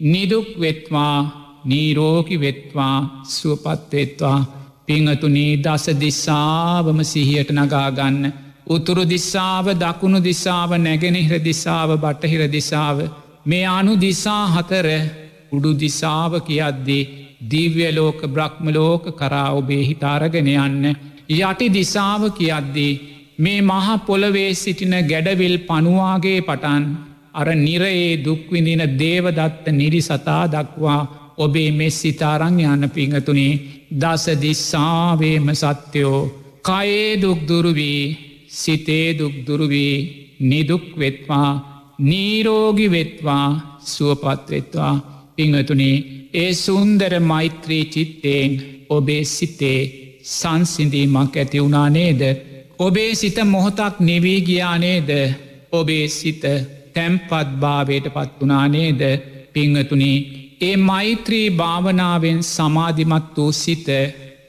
නිදුක් වෙත්වා නීරෝකි වෙත්වා සුවපත්වෙත්වා පිංහතුනී දස දිසාවම සිහියට නගාගන්න උතුරු දිසාව දකුණු දිසාව නැගෙනහිර දිසාව බටහිර දිසාව මේ අනු දිසා හතර උඩු දිසාව කියද්දී දිව්‍ය ලෝක බ්‍රහ්මලෝක කරා ඔබේ හිතාරගෙන යන්න. යටි දිසාව කියද්දී මේ මහා පොළවේ සිටින ගැඩවිල් පනුවාගේ පටන් අර නිරයේ දුක්විඳින දේවදත්ත නිරිසතා දක්වා ඔබේ මෙස් සිතාරං යන්න පිංහතුනේ. දස දිස්සාවේම සත්‍යයෝ කයේ දුක්දුරුවී සිතේ දුක්දුරුවී නිදුක් වෙත්වා නීරෝගි වෙත්වා සුවපත්වෙත්වා පිංහතුනේ ඒ සුන්දර මෛත්‍රී චිත්තයෙන් ඔබේ සිතේ සංසිඳීමක් ඇති වුණානේද ඔබේ සිත මොහොතක් නිවී ගියානේද ඔබේ සිත තැම්පත් භාවයට පත් වනානේද පිංහතුනි ඒ මෛත්‍රී භාවනාවෙන් සමාධිමත් වූ සිත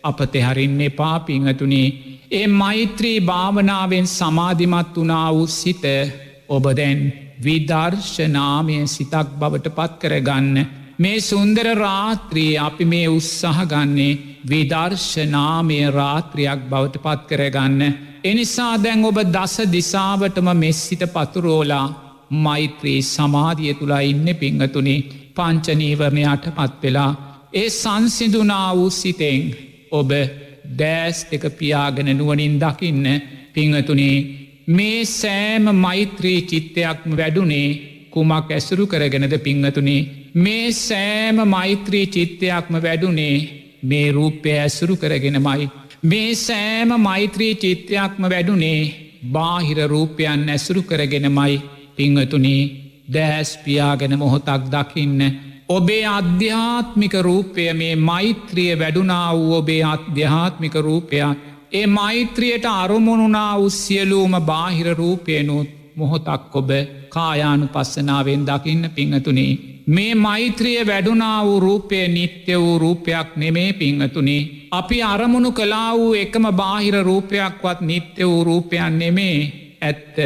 අපතෙහරින්න එපා පිංහතුනි ඒ මෛත්‍රී භාවනාවෙන් සමාධිමත් වනා වූ සිත ඔබ දැන් විදර්ශනාමය සිතක් බවට පත් කරගන්න මේ සුන්දර රාත්‍රී අපි මේ උත්සාහ ගන්නේ විදර්ශනාමය රාත්‍රියක් බවට පත් කරගන්න. එනිසා දැන් ඔබ දස දිසාවටම මෙස්සිත පතුරෝලා මෛත්‍රී සමාධිය තුළා ඉන්න පිංහතුනි පංචනීවරණයට පත් වෙලා ඒ සංසිදුනා වූ සිතෙන් ඔබ දෑස් එක පියාගෙන නුවනින් දකින්න පිංහතුනේ මේ සෑම මෛත්‍රී චිත්තයක්ම වැඩුනේ කුමක් ඇසුරු කරගෙනද පිංහතුනේ මේ සෑම මෛත්‍රී චිත්තයක්ම වැඩුනේ මේ රූපය ඇසුරු කරගෙනමයි. මේ සෑම මෛත්‍රී චිත්තයක්ම වැඩුනේ බාහිර රූපයන් ඇසුරු කරගෙනමයි පිංහතුනේ දෑස්පියාගෙන මොහොතක් දකින්න. ඔබේ අධ්‍යාත්මික රූපය මේ මෛත්‍රිය වැඩුනා වූ ඔබේ අධ්‍යාත්මික රූපයක්. ඒ මෛත්‍රියයට අරුමුණුනා උස්සියලූම බාහිර රූපයනුත් මොහොතක් ඔබ කායානු පස්සනාවෙන් දකින්න පිංහතුනේ. මේ මෛත්‍රිය වැඩුනා වූ රූපය නිත්‍ය වූ රූපයක් නෙමේ පිංහතුනේ. අපි අරමුණු කලා වූ එකම බාහිර රූපයක්වත් නිත්‍ය වූ රූපයන් නෙමේ ඇත්ත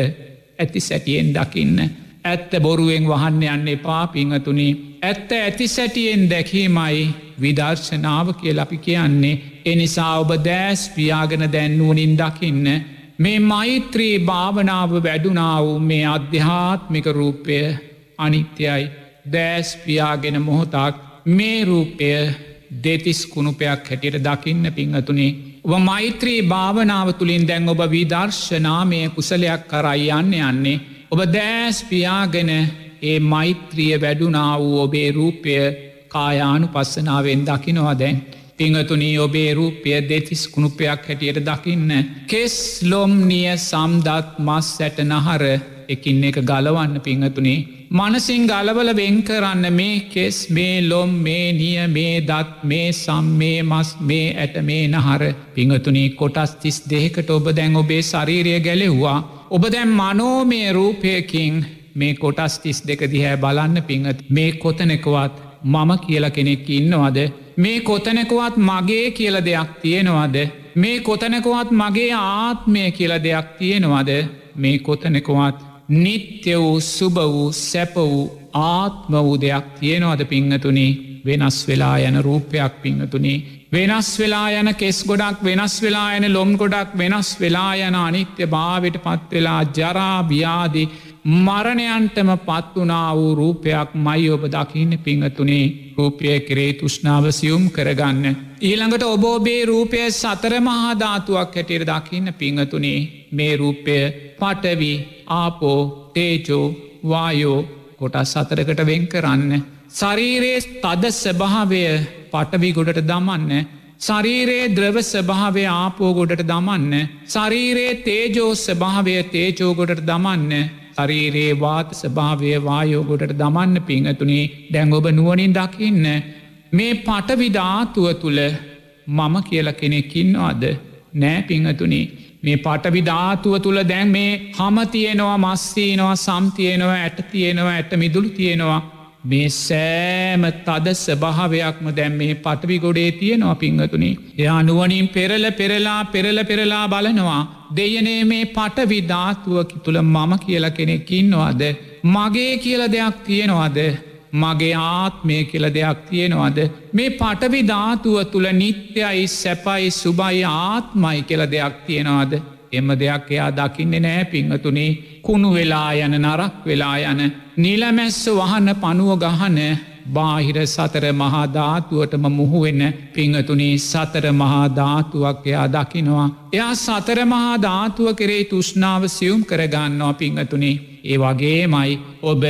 ඇති සැටියෙන් දකින්න. ඇත්ත බොරුවෙන් වහන්න යන්න එපා පිංහතුනි. ඇත්ත ඇති සැටියෙන් දැකීමයි විදර්ශනාව කියල අපි කියන්නේ. එනිසා ඔබ දෑස් පියාගෙන දැන්නුවනින් දකින්න. මේ මෛත්‍රී භාවනාව වැඩුනා වූ මේ අධ්‍යාත්මික රූපය අනිත්‍යයි දෑස් පියාගෙන මොහොතක් මේ රූපය දෙතිස් කුණුපයක් හැටියට දකින්න පිංහතුනේ ඔබ මෛත්‍රී භාවනාව තුළින් දැන් ඔබ විදර්ශනාමය කුසලයක් කරයි යන්න යන්නේ. ඔබ දෑස් පියාගෙන ඒ මෛත්‍රිය වැඩුනා වූ ඔබේ රූපය කායානු පස්සනාවෙන් දකිනවා දැන්. පිංහතුනී ඔබේ රූපය දෙතිස් කුණුපයක් හැටියට දකින්න. කෙස් ලොම්නිය සම්දත් මස් සැට නහර එකින් එක ගලවන්න පිංහතුනේ මනසින් ගලවල වෙන් කරන්න මේ කෙස් මේ ලොම් මේ නිය මේ දත් මේ සම් මේ මස් මේ ඇට මේ නහර. පිංහතුනී කොටස් තිස් දෙකට ඔබ දැන් ඔබේ ශරීරය ගැලෙව්වා. ඔබ දැම් මනෝමය රූපයකින් මේ කොටස් තිස් දෙක දිහැ බලන්න පිංහත් මේ කොතනෙකවත් මම කියල කෙනෙක් ඉන්නවද? මේ කොතනකුවත් මගේ කියල දෙයක් තියෙනවද? මේ කොතනකුවත් මගේ ආත්මය කියල දෙයක් තියෙනවද? මේ කොතනෙකුවත් නිත්‍ය වූ සුභ වූ සැප වූ ආත්ම වූ දෙයක් තියෙනවද පිංහතුනි? වෙනස් වෙලා යන රූපයක් පිංහතුනි. වෙනස් වෙලා යන කෙස් ගොඩක් වෙනස් වෙලා යන ලොම් ගොඩක් වෙනස් වෙලා යන අනිත්‍ය භාවට පත්වෙලා ජරාභ්‍යාදි මරණයන්ටම පත්වනා වූ රූපයක් මයි ඔබ දකින්න පිංහතුනේ. රූපය කරේ තුෂ්නාව සියුම් කරගන්න. ඊළඟට ඔබෝබේ රූපය සතර මහාධාතුවක් හැටියට දකින්න පිංහතුනේ. මේ රූපය පටවි ආපෝ තේජෝ වායෝ කොටස් සතරකට වෙන් කරන්න. ශරීරයේ තද ස්වභාවය පටවි ගොඩට දමන්න. ශරීරයේ ද්‍රව ස්වභාවය ආපෝ ගොඩට දමන්න. ශරීරයේ තේජෝ ස්වභාවය තේජෝගොඩට දමන්න. ශරීරයේ වාත ස්භාවය වායෝගොඩට දමන්න පිංහතුනේ දැන් ඔබ නුවනින් දකින්න. මේ පටවිධාතුව තුළ මම කියල කෙනෙකින්නවාද නෑ පිංහතුනේ. මේ පටවිධාතුව තුළ දැන් මේ හම තියෙනවා මස්තියනවා සම්තියනවා ඇට තියෙනවා ඇට මිදුළු තියෙනවා මේ සෑම තද ස්භාවයක්ම දැම් මේ පටවි ගොඩේ තියෙනවා පිංහතුනි. එයා නුවනින් පෙරල පෙරලා පෙරල පෙරලා බලනවා. දෙයනේ මේ පටවි ධාතුවකි තුළ මම කියල කෙනෙක්කින්නවාද. මගේ කියල දෙයක් තියෙනවාද. මගේ ආත්මය කියල දෙයක් තියෙනවාද. මේ පටවි ධාතුව තුළ නිත්‍යයි සැපයි සුබයි ආත්මයි කියල දෙයක් තියෙනවාද. එම දෙයක් එයා දකින්න නෑ පිංහතුනේ කුණු වෙලා යන නරක් වෙලා යන නිලමැස්ස වහන්න පනුව ගහන බාහිර සතර මහාධාතුවටම මුහුවෙන්න පිංහතුනේ සතර මහාධාතුවක් එයා දකිනවා. එයා සතර මහාධාතුව කරේ තුෂ්නාව සියුම් කරගන්නවා පිංහතුනේ. ඒ වගේමයි ඔබ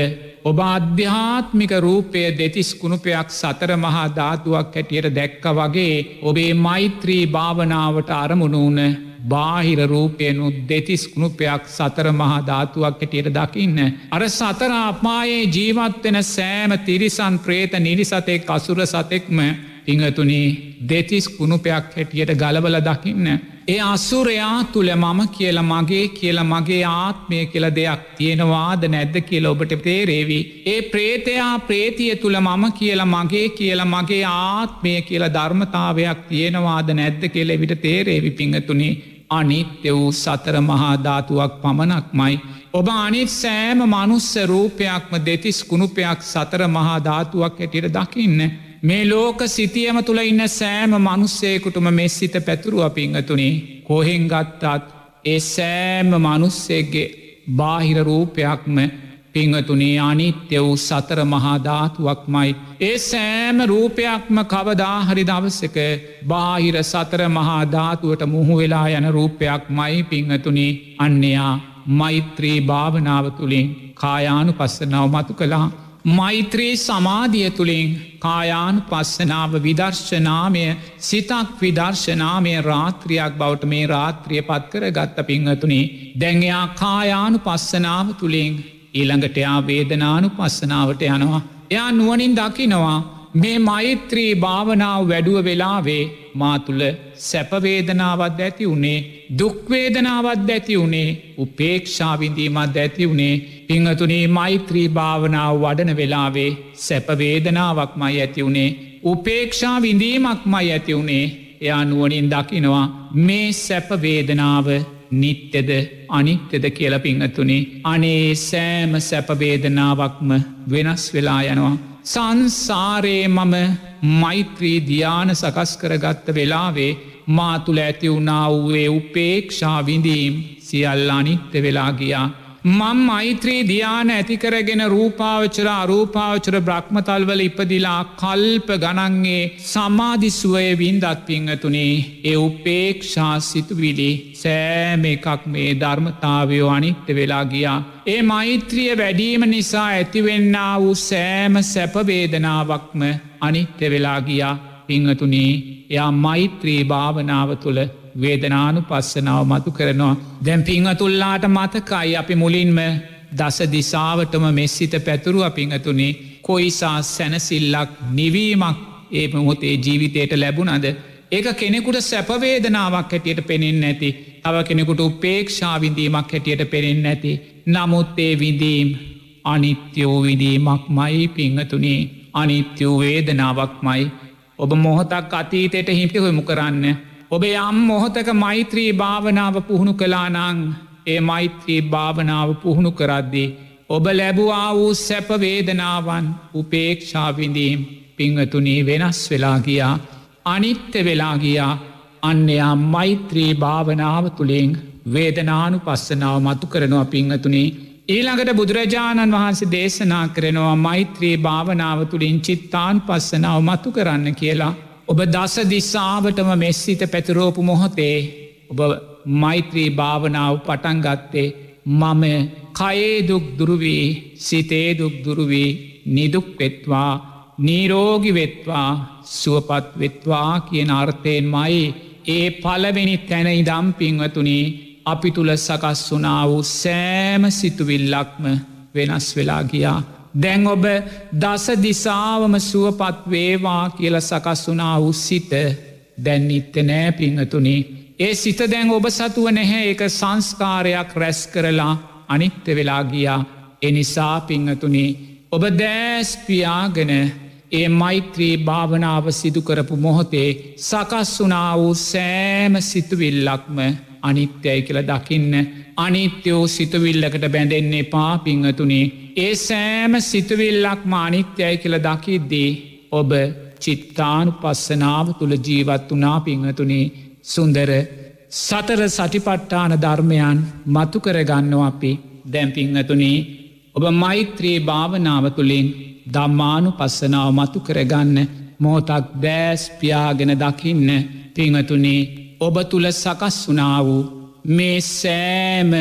ඔබ අධ්‍යාත්මික රූපය දෙතිස් කුණුපයක් සතර මහා ධාතුවක් හැටියට දැක්ක වගේ ඔබේ මෛත්‍රී භාවනාවට අරමුණුන බාහිර රූපයනු දෙතිස් කුණුපයක් සතර මහා ධාතුවක් හැටියට දකින්න. අර සතර අපායේ ජීවත්වෙන සෑම තිරිසන් ප්‍රේත නිරිසතෙක් අසුර සතෙක්ම පිංහතුනි දෙතිස් කුණුපයක් හැටියට ගලබල දකින්න. ඒ අසුරයා තුළ මම කියල මගේ කියල මගේ ආත්මය කියල දෙයක් තියෙනවාද නැද්ද කියල ඔබට තේරේවි. ඒ ප්‍රේතයා ප්‍රේතිය තුළ මම කියල මගේ කියල මගේ ආත්මය කියල ධර්මතාවයක් තියෙනවාද නැද්ද කියල විට තේරේවි පිංහතුනි අනිත්‍ය වූ සතර මහා ධාතුවක් පමණක්මයි. ඔබ අනිත් සෑම මනුස්ස රූපයක්ම දෙතිස් කුණුපයක් සතර මහා ධාතුවක් හැටියට දකින්න. මේ ලෝක සිතියම තුළ ඉන්න සෑම මනුස්සයකුටම මෙ සිත පැතුරුව පිංහතුනේ කොහෙන් ගත්තාත් ඒ සෑම මනුස්සෙක්ගේ බාහිර රූපයක්ම පිංහතුනේ අනිත්‍ය වූ සතර මහාධාතුවක්මයි. ඒ සෑම රූපයක්ම කවදාහරි දවසක බාහිර සතර මහාධාතුවට මුහු වෙලා යන රූපයක් මයි පිංහතුනේ අන්නයා මෛත්‍රී භාවනාව තුළින් කායානු පස්සනාව මතු කලා මෛත්‍රී සමාධිය තුළින් කායානු පස්සනාව විදර්ශනාමය සිතක් විදර්ශනාමය රාත්‍රියයක් බවට මේ රාත්‍රිය පත් කර ගත්ත පිංහතුනේ දැන්යා කායානු පස්සනාව තුළින් ඊළඟට එයා වේදනානු පස්සනාවට යනවා. එයා නුවනින් දකිනවා මේ මෛත්‍රී භාවනාව වැඩුව වෙලාවේ මාතුළ සැපවේදනාවත් ඇති වුණේ දුක්වේදනාවත් ඇති වුණේ උපේක්ෂාවිඳීමත් ඇති වුණේ පිංහතුනේ මෛත්‍රී භාවනාව වඩන වෙලාවේ සැපවේදනාවක් මයි ඇති වුණේ උපේක්ෂා විඳීමක් මයි ඇති වුණේ එයා නුවනින් දකිනවා මේ සැපවේදනාව නිත්‍යද අනිත්‍යද කියල පිංහතුනේ අනේ සෑම සැපවේදනාවක්ම වෙනස් වෙලා යනවා. සංසාරයේ මම මෛත්‍රී ධ්‍යාන සකස් කරගත්ත වෙලාවේ මාතුළ ඇති වුණා වූේ උපේක්ෂා විඳීම් සියල්ල අනිත්‍ය වෙලා ගියා. මං මෛත්‍රී ධ්‍යාන ඇතිකරගෙන රූපාවචර අරූපාවචර බ්‍රහ්මතල්වල ඉපදිලා කල්ප ගණන්ගේ සමාධිස්ුවය වින්දත් පිංහතුනේ ඒ උපේක්ෂා සිතුවිලි සෑම එකක් මේ ධර්මතාවයෝ අනිත්‍ය වෙලා ගියා. ඒ මෛත්‍රිය වැඩීම නිසා ඇතිවෙන්න වූ සෑම සැපවේදනාවක්ම අනිත්‍ය වෙලා ගියා පිංහතුනේ එයා මෛත්‍රී භාවනාව තුළ වේදනානු පස්සනාව මතු කරනවා. දැම් පිංහතුල්ලාට මතකයි අපි මුලින්ම දස දිසාවටම මෙස්සිත පැතුරුව පිංහතුනේ කොයිසා සැනසිල්ලක් නිවීමක් ඒ මොහොතේ ජීවිතයට ලැබුණද. ඒක කෙනෙකුට සැපවේදනාවක් හැටියට පෙනෙන් නැති තව කෙනෙකුට උපේක්ෂාවිඳීමක් හැටියට පෙනෙන් නැති. නමුත් ඒ විඳීම් අනිත්‍යෝ විදීමක් මයි පිංහතුනේ අනිත්‍යූ වේදනාවක් මයි. ඔබ මොහොතක් අතීතයට හිපිහොමු කරන්න ඔබේ යම් මොහොතක මෛත්‍රී භාවනාව පුහුණු කලානං ඒ මෛත්‍රී භාවනාව පුහුණු කරද්දී. ඔබ ලැබවා වූ සැපවේදනාවන් උපේක්ෂාවිඳීම් පිංහතුනී වෙනස් වෙලා ගියා අනිත්‍ය වෙලා ගියා අන්නයා මෛත්‍රී භාවනාව තුළින් වේදනානු පස්සනාව මතු කරනවා පිංහතුනේ ඊළඟට බුදුරජාණන් වහන්සේ දේශනා කරනවා මෛත්‍රී භාවනාව තුළින් චිත්තාන් පස්සනාව මතු කරන්න කියලා ඔබ දස දිස්සාාවටම මෙස්සිත පැතුරෝපු මොහොතේ ඔබ මෛත්‍රී භාවනාව පටන්ගත්තේ මම කයේදුක් දුරුවී සිතේදුක් දුරුවී නිදුක් වෙත්වා නීරෝගි වෙත්වා සුවපත් වෙත්වා කියන අර්ථයෙන් මයි ඒ පලවෙනි තැන ඉදම් පින්වතුනී අපි තුළ සකස් වුනා වූ සෑම සිතුවිල්ලක්ම වෙනස් වෙලා ගියා. දැන් ඔබ දස දිසාවම සුවපත් වේවා කියල සකස්වනා උස්සිත දැන් නිත්‍ය නෑ පිංහතුනි. ඒ සිත දැන් ඔබ සතුව නැහැ. එක සංස්කාරයක් රැස් කරලා අනිත්‍ය වෙලා ගියා. එනිසා පිංහතුනි ඔබ දෑස්පියාගෙන ඒ මෛත්‍රී භාවනාව සිදුකරපු මොහොතේ සකස් වනා වූ සෑම සිතුවිල්ලක්ම අනිත්‍යයි කියල දකින්න අනිත්‍යෝ සිතුවිල්ලකට බැඳෙන්නේ පා පිංහතුනේ ඒ සෑම සිතුවිල්ලක් මානිත්‍යයි කියල දකිද්දී ඔබ චිත්තානු පස්සනාව තුළ ජීවත් වනා පිංහතුනේ සුන්දර සතර සටිපට්ටාන ධර්මයන් මතු කරගන්න අපි. දැම්පිංහතුනේ ඔබ මෛත්‍රයේ භාවනාව තුළින් දම්මානු පස්සනාව මතු කරගන්න මෝතක් දෑස් පියාගෙන දකින්න පිංහතුනේ ඔබ තුළ සකස් වනා වූ මේ සෑම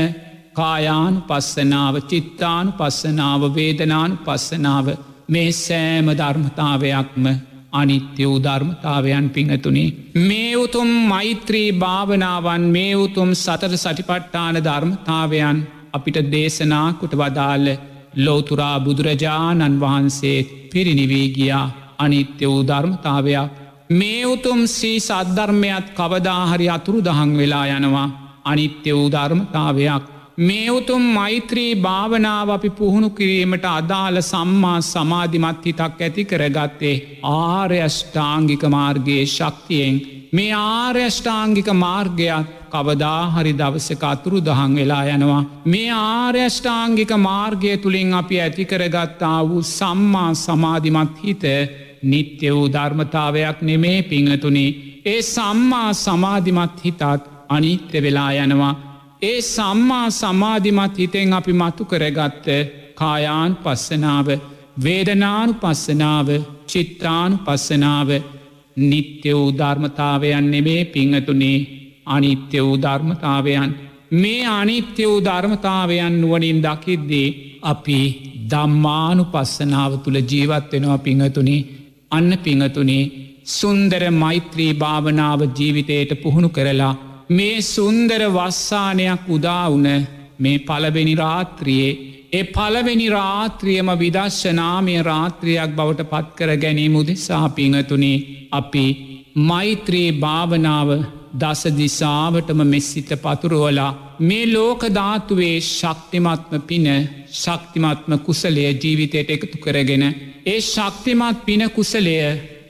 කායානු පස්සනාව චිත්තානු පස්සනාව වේදනානු පස්සනාව මේ සෑම ධර්මතාවයක්ම අනිත්‍ය වූ ධර්මතාවයන් පිංහතුනි. මේ උතුම් මෛත්‍රී භාවනාවන් මේ උතුම් සතර සටිපට්ටාන ධර්මතාවයන් අපිට දේශනාකුට වදාල්ල ලෝතුරා බුදුරජාණන් වහන්සේ පිරිනිවී ගියා අනිත්‍ය වූ ධර්මතාවයක්. මේ උතුම් සී සද්ධර්මයත් කවදාහරි අතුරු දහං වෙලා යනවා අනිත්‍ය වූ ධර්මතාවයක්. මේ උතුම් මෛත්‍රී භාවනාව අපි පුහුණු කිරීමට අදාළ සම්මා සමාධිමත් හිතක් ඇති කරගත්තේ ආර්යෂ්ඨාංගික මාර්ගයේ ශක්තියෙන් මේ ආර්යෂ්ඨාංගික මාර්ගයක් කවදාහරි දවසක අතුරු දහං වෙලා යනවා. මේ ආර්යෂ්ඨාංගික මාර්ගය තුළින් අපි ඇතිකරගත්තා වූ සම්මා සමාධිමත් හිත නිත්‍ය වූ ධර්මතාවයක් නෙමේ පිංහතුනි ඒ සම්මා සමාධිමත් හිතත් අනිත්‍ය වෙලා යනවා. ඒ සම්මා සමාධිමත් හිතෙන් අපි මතු කරගත්ත කායාන් පස්සනාව වේදනානු පස්සනාව චිත්‍රානු පස්සනාව නිත්‍ය වූ ධර්මතාවයන් නෙමේ පිංහතුනේ අනිත්‍ය වූ ධර්මතාවයන්. මේ අනිත්‍ය වූ ධර්මතාවයන් නුවනින් දකිද්දී අපි දම්මානු පස්සනාව තුළ ජීවත්වෙනවා පිංහතුනේ. අන්න පිංහතුනේ සුන්දර මෛත්‍රී භාවනාව ජීවිතයට පුහුණු කරලා මේ සුන්දර වස්සානයක් උදාවුන මේ පලවෙනි රාත්‍රියයේ ඒ පලවෙනි රාත්‍රියම විදශ්ශනාමය රාත්‍රියයක් බවට පත්කර ගැනීම උදෙසා පිංහතුනේ අපි මෛත්‍රී භාවනාව දස දිසාාවටම මෙස්සිත පතුරුවලා මේ ලෝකධාතුවේ ශක්තිමත්ම පින ශක්තිමත්ම කුසලය ජීවිතයට එකතු කරගෙන ඒ ශක්තිමත් පින කුසලය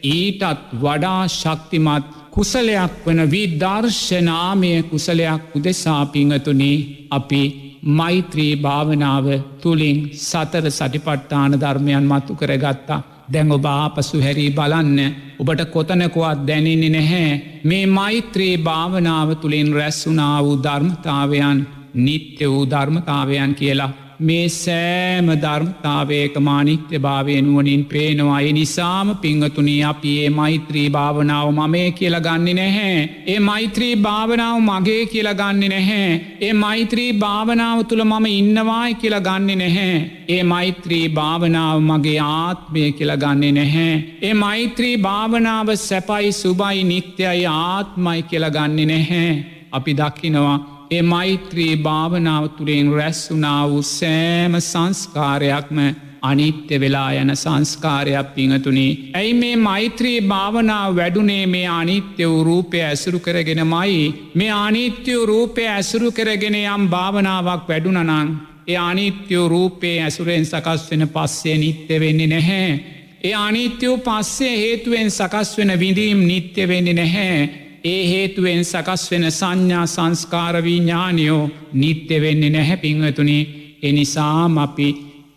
ඊටත් වඩා ශක්තිමත් කුසලයක් වන විදර්ශනාමය කුසලයක් උදෙසා පිංහතුනේ අපි මෛත්‍රී භාවනාව තුළින් සතර සටිපට්ඨාන ධර්මයන් මතු කරගත්තා. දැන් ඔබ ආපසු හැරී බලන්න. ඔබට කොතනකුවත් දැනෙන්නේ නැහැ. මේ මෛත්‍රී භාවනාව තුළින් රැස්සුනා වූ ධර්මතාවයන් නිත්‍ය වූ ධර්මතාවයන් කියලා. මේ සෑම ධර්මතාවයක මානිත්‍ය භාවය නුවනින් පේනවා ඒ නිසාම පිංහතුනී අපි ඒ මෛත්‍රී භාවනාව මමේ කියල ගන්න නැහැ. ඒ මෛත්‍රී භාවනාව මගේ කියල ගන්න නැහැ. ඒ මෛත්‍රී භාවනාව තුළ මම ඉන්නවායි කියල ගන්න නැහැ. ඒ මෛත්‍රී භාවනාව මගේ ආත්මය කියල ගන්නේ නැහැ. ඒ මෛත්‍රී භාවනාව සැපයි සුබයි නිත්‍යයි ආත්මයි කියල ගන්නේ නැහැ. අපි දකිනවා ඒ මෛත්‍රී භාවනාව තුළින් රැස්සුනා වූ සෑම සංස්කාරයක්ම අනිත්‍ය වෙලා යන සංස්කාරයක් පිංහතුනි. ඇයි මේ මෛත්‍රී භාවනාව වැඩුනේ මේ අනිත්‍ය වූ රූපය ඇසුරු කරගෙන මයි. මේ අනිත්‍යව රූපය ඇසුරු කරගෙන යම් භාවනාවක් වැඩුනනං. ඒ අනිත්‍යව රූපයේ ඇසුරෙන් සකස් වෙන පස්සේ නිත්‍ය වෙන්නේ නැහැ. ඒ අනිත්‍යව පස්සේ හේතුවෙන් සකස් වෙන විඳීම් නිත්‍ය වෙන්නේ නැහැ. ඒ හේතුවෙන් සකස් වෙන සංඥා සංස්කාරවී ඥානයෝ නිත්‍ය වෙන්නේ නැහැ පිංහතුනේ එනිසාම අපි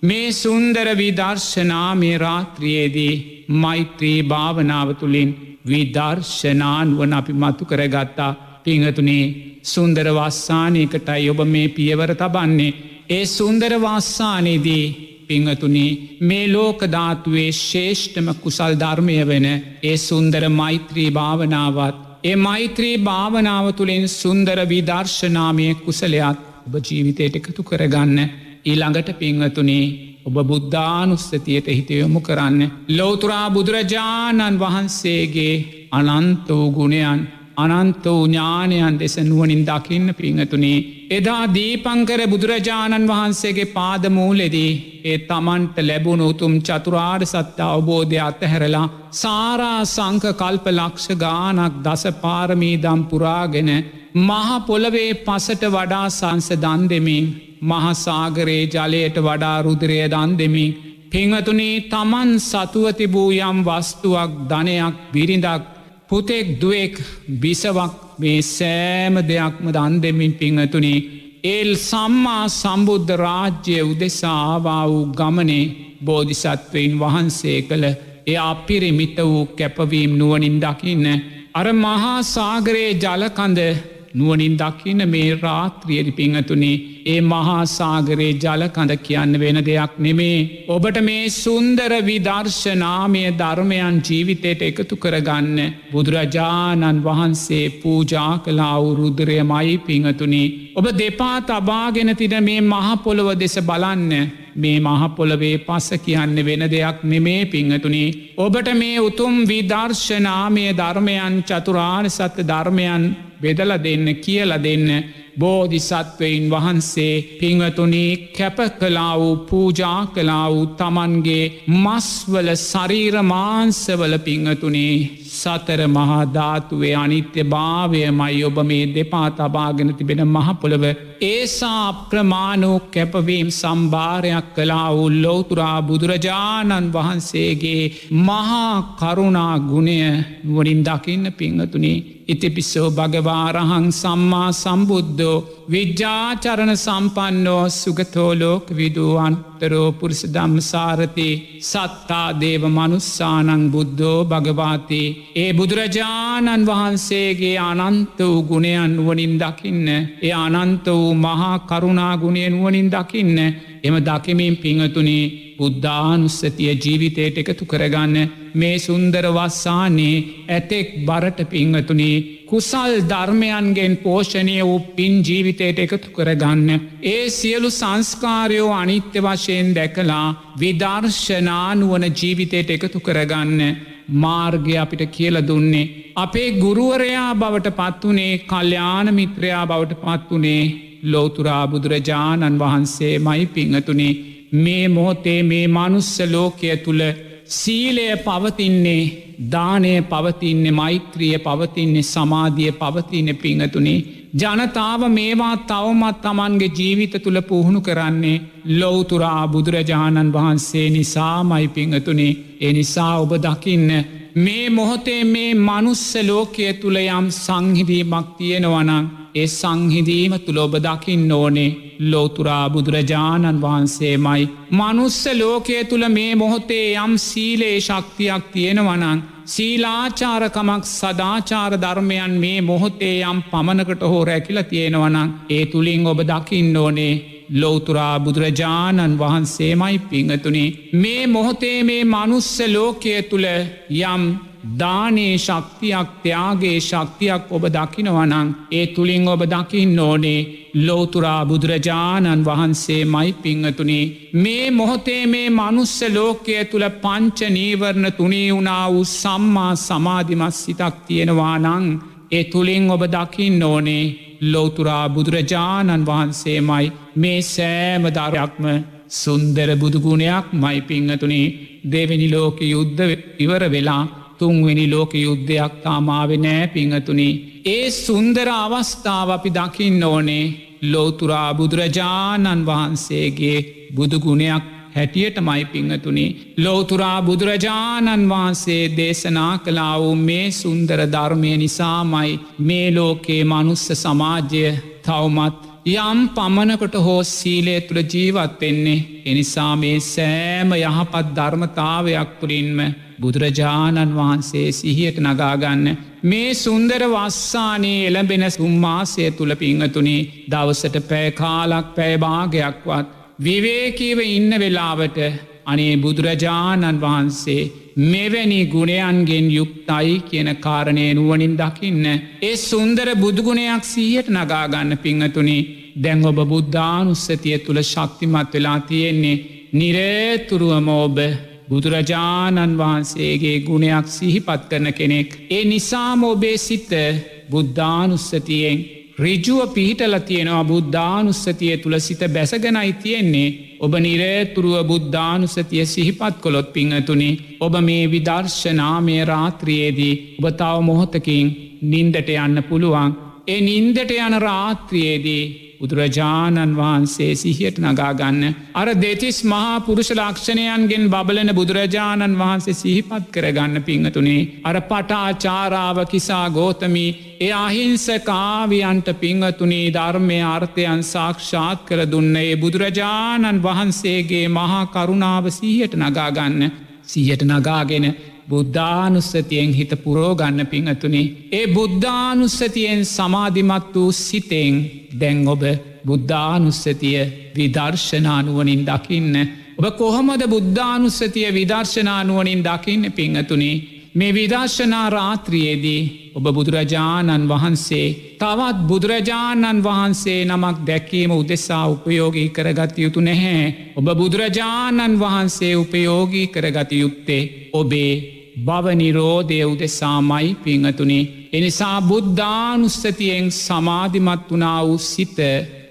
මේ සුන්දර විදර්ශනාමේ රාත්‍රියයේදී මෛත්‍රී භාවනාව තුළින් විදර්ශනානුවන අපි මතු කරගත්තා. පිංහතුනේ සුන්දර වස්සානයකටයි ඔබ මේ පියවර තබන්නේ. ඒ සුන්දර වස්සානයේදී පිංහතුනේ මේ ලෝකධාතුවේ ශේෂ්ඨම කුසල් ධර්මය වෙන ඒ සුන්දර මෛත්‍රී භාවනාවත් ඒ මෛත්‍රී භාවනාව තුළින් සුන්දර විදර්ශනාමය කුසලයක් ඔබ ජීවිතයට එකතු කරගන්න ඊළඟට පිංහතුනේ ඔබ බුද්ධානුස්සතියට හිතයොමු කරන්න. ලෝතුරා බුදුරජාණන් වහන්සේගේ අනන්ත වූ ගුණයන් අනන්ත වූ ඥානයන් දෙස නුවනින් දකින්න පිංහතුනේ. එදා දීපංකර බුදුරජාණන් වහන්සේගේ පාදමූලෙදී ඒ තමන්ට ලැබුණු උතුම් චතුරාර් සත්‍ය අවබෝධය අත්තහැරලා සාරා සංක කල්ප ලක්ෂ ගානක් දස පාරමීදම් පුරාගෙන මහපොළවේ පසට වඩා සංස දන් දෙමින් මහසාගරයේ ජලයට වඩා රුදුරය දන් දෙමින් පිංහතුනේ තමන් සතුව තිබූ යම් වස්තුවක් ධනයක් බිරිඳක් පුතෙක් දුවෙක් බිසවක් මේ සෑම දෙයක්ම දන් දෙමින් පිංහතුනේ ඒල් සම්මා සම්බුද්ධ රාජ්‍යය උදෙසා ආවා වූ ගමනේ බෝධිසත්වයින් වහන්සේ කළ එය අපිරිමිත වූ කැපවීම් නුවනින් දකින්න. අර මහා සාගරයේ ජලකඳ නුවනින් දකින්න මේ රාත්‍රියදි පිංහතුනේ ඒ මහාසාගරයේ ජල කඳ කියන්න වෙන දෙයක් නෙමේ. ඔබට මේ සුන්දර විදර්ශනාමය ධර්මයන් ජීවිතයට එකතු කරගන්න බුදුරජාණන් වහන්සේ පූජා කලා වුරුදුරය මයි පිංහතුනේ. ඔබ දෙපා තබාගෙන තින මේ මහපොළොව දෙස බලන්න. මේ මහපොළවේ පස කියන්න වෙන දෙයක් නෙමේ පිංහතුනි. ඔබට මේ උතුම් විදර්ශනාමය ධර්මයන් චතුරාණ සත්‍ය ධර්මයන් බෙදල දෙන්න කියල දෙන්න බෝධිසත්වයින් වහන්සේ පිංවතුනී කැප කලා වූ පූජා කලා වූ තමන්ගේ මස්වල ශරීරමාන්සවල පිංහතුනේ සතර මහාධාතුවේ අනිත්‍ය භාවය මයි ඔබ මේ දෙපා තබාගෙන තිබෙන මහපොළව ඒසා අප්‍රමාණෝ කැපවීම් සම්භාරයක් කලා වූ ලෝතුරා බුදුරජාණන් වහන්සේගේ මහා කරුණා ගුණය නුවනින් දකින්න පිංහතුනේ ඉතිපිස්සෝ භගවාරහං සම්මා සම්බුද්ධෝ විද්‍යාචරණ සම්පන්නෝ සුගතෝලෝක විදුවන්තරෝ පුරුෂ දම්ම සාරති සත්තා දේව මනුස්සානං බුද්ධෝ භගවාතී. ඒ බුදුරජාණන් වහන්සේගේ අනන්ත වූ ගුණයන් වනින් දකින්න ඒ අනන්ත වූ මහා කරුණාගුණය නුවනින් දකින්න එම දකිමින් පිංහතුනේ බුද්ධානුස්සතිය ජීවිතයට එකතු කරගන්න මේ සුන්දර වස්සානේ ඇතෙක් බරට පිංහතුනේ කුසල් ධර්මයන්ගෙන් පෝෂණය වූ පින් ජීවිතයට එකතු කරගන්න. ඒ සියලු සංස්කාරයෝ අනිත්‍ය වශයෙන් දැකලා විදර්ශනානුවන ජීවිතයට එකතු කරගන්න. මාර්ගය අපිට කියල දුන්නේ. අපේ ගුරුවරයා බවට පත්වනේ කල්්‍යාන මිත්‍රයා බවට පත්වනේ ලෝතුරා බුදුරජාණන් වහන්සේ මයි පිංහතුනේ මේ මොහොතේ මේ මනුස්ස ලෝකය තුළ සීලය පවතින්නේ දානය පවතින්නේ මෛත්‍රිය පවතින්නේ සමාධිය පවතින පිංහතුනේ. ජනතාව මේවා තවමත් තමන්ගේ ජීවිත තුළ පුහුණු කරන්නේ ලොවතුරා බුදුරජාණන් වහන්සේ නිසා මයි පිංහතුනේ එනිසා ඔබ දකින්න මේ මොහොතේ මේ මනුස්ස ලෝකය තුළ යම් සංහිදීමක් තියෙනවනං ඒ සංහිදීම තුළ ඔබ දකින්න ඕනේ ලෝතුරා බුදුරජාණන් වහන්සේමයි. මනුස්ස ලෝකය තුළ මේ මොහොතේ යම් සීලේ ශක්තියක් තියෙනවනං. සීලාචාරකමක් සදාචාර ධර්මයන් මේ මොහොතේ යම් පමණකට හෝ රැකිල තියෙනවනං ඒ තුළින් ඔබ දකින්න ඕනේ ලෝතුරා බුදුරජාණන් වහන්සේමයි පිංහතුනේ මේ මොහොතේ මේ මනුස්ස ලෝකය තුළ යම් දානේ ශක්තියක් ත්‍යයාගේ ශක්තියක් ඔබ දකිනවනං ඒ තුළින් ඔබ දකින්න ඕනේ ලෝතුරා බුදුරජාණන් වහන්සේ මයි පිංහතුනේ. මේ මොහොතේ මේ මනුස්ස ලෝකය තුළ පංච නීවරණ තුනේ වුණා වූ සම්මා සමාධිමත් සිතක් තියෙනවා නං ඒ තුළින් ඔබ දකින්න ඕනේ ලෝතුරා බුදුරජාණන් වහන්සේමයි මේ සෑම දරයක්ම සුන්දර බුදුගුණයක් මයි පිංහතුනේ. දෙවැනි ලෝක යුද්ධ ඉවර වෙලා තුන්වෙනි ලෝක යුද්ධයක් තාමාවෙ නෑ පිංහතුනි. ඒ සුන්දර අවස්ථාව අපි දකින්න ඕනේ ලෝතුරා බුදුරජාණන් වහන්සේගේ බුදුගුණයක් හැටියට මයි පිංහතුනි. ලෝතුරා බුදුරජාණන් වහන්සේ දේශනා කලා වූ මේ සුන්දර ධර්මය නිසාමයි මේ ලෝකේ මනුස්ස සමාජය තවමත් යම් පමණකට හෝ සීලය තුළ ජීවත් වෙන්නේ එනිසා මේ සෑම යහපත් ධර්මතාවයක් තුළින්ම බුදුරජාණන් වහන්සේ සිහියට නගාගන්න මේ සුන්දර වස්සානේ එළඹෙන සුම්මාසය තුළ පිංහතුනේ දවසට පෑකාලක් පැෑභාගයක්වත් විවේකීව ඉන්න වෙලාවට අනේ බුදුරජාණන් වහන්සේ මෙවැනි ගුණයන්ගෙන් යුක්තයි කියන කාරණය නුවනින් දකින්න. ඒ සුන්දර බුදුගුණයක් සීහයට නගාගන්න පිංහතුනේ දැන් ඔබ බුද්ධානුස්සතිය තුළ ශක්තිමත් වෙලා තියෙන්නේ නිරේතුරුවම ඔබ බුදුරජාණන් වහන්සේගේ ගුණයක් සිහිපත් කරන කෙනෙක්. ඒ නිසාම ඔබේ සිත බුද්ධානුස්සතියෙන් රිජුව පිහිටල තියෙනවා බුද්ධානුස්සතිය තුළ සිත බැසගෙනයි තියෙන්නේ. ඔබ නිරේතුරුව බුද්ධානුසතිය සිහිපත් කොළොත් පිංහතුනි ඔබ මේ විදර්ශනාමය රාත්‍රියයේදී ඔබ තව මොහොතකින් නින්දට යන්න පුළුවන්. ඒ නින්දට යන රාත්‍රියයේදී බුදුරජාණන් වහන්සේ සිහියට නගාගන්න. අර දෙතිස් මහා පුරුෂ ලක්ෂණයන්ගෙන් බබලන බුදුරජාණන් වහන්සේ සිහිපත් කරගන්න පිංහතුනේ. අර පටාචාරාව කිසා ගෝතමී ඒ අහිංස කාවියන්ට පිංහතුනී ධර්මය අර්ථයන් සාක්ෂාත් කර දුන්නේ බුදුරජාණන් වහන්සේගේ මහා කරුණාව සීහයට නගාගන්න. සිහයට නගාගෙන බුද්ධානුස්සතියෙන් හිත පුරෝගන්න පිංහතුනේ. ඒ බුද්ධානුස්සතියෙන් සමාධිමත් වූ සිතෙන් දැන් ඔබ බුද්ධානුස්සතිය විදර්ශනානුවනින් දකින්න. ඔබ කොහොමද බුද්ධානුස්සතිය විදර්ශනානුවනින් දකින්න පිංහතුනේ. මේ විදර්ශනා රාත්‍රියේදී ඔබ බුදුරජාණන් වහන්සේ තවත් බුදුරජාණන් වහන්සේ නමක් දැකීම උදෙසා උපයෝගී කරගත යුතු නැහැ. ඔබ බුදුරජාණන් වහන්සේ උපයෝගී කරගත යුත්තේ ඔබේ භවනිරෝධය උදෙසාමයි පිංහතුනි. එනිසා බුද්ධානුස්සතියෙන් සමාධිමත් වනා වූ සිත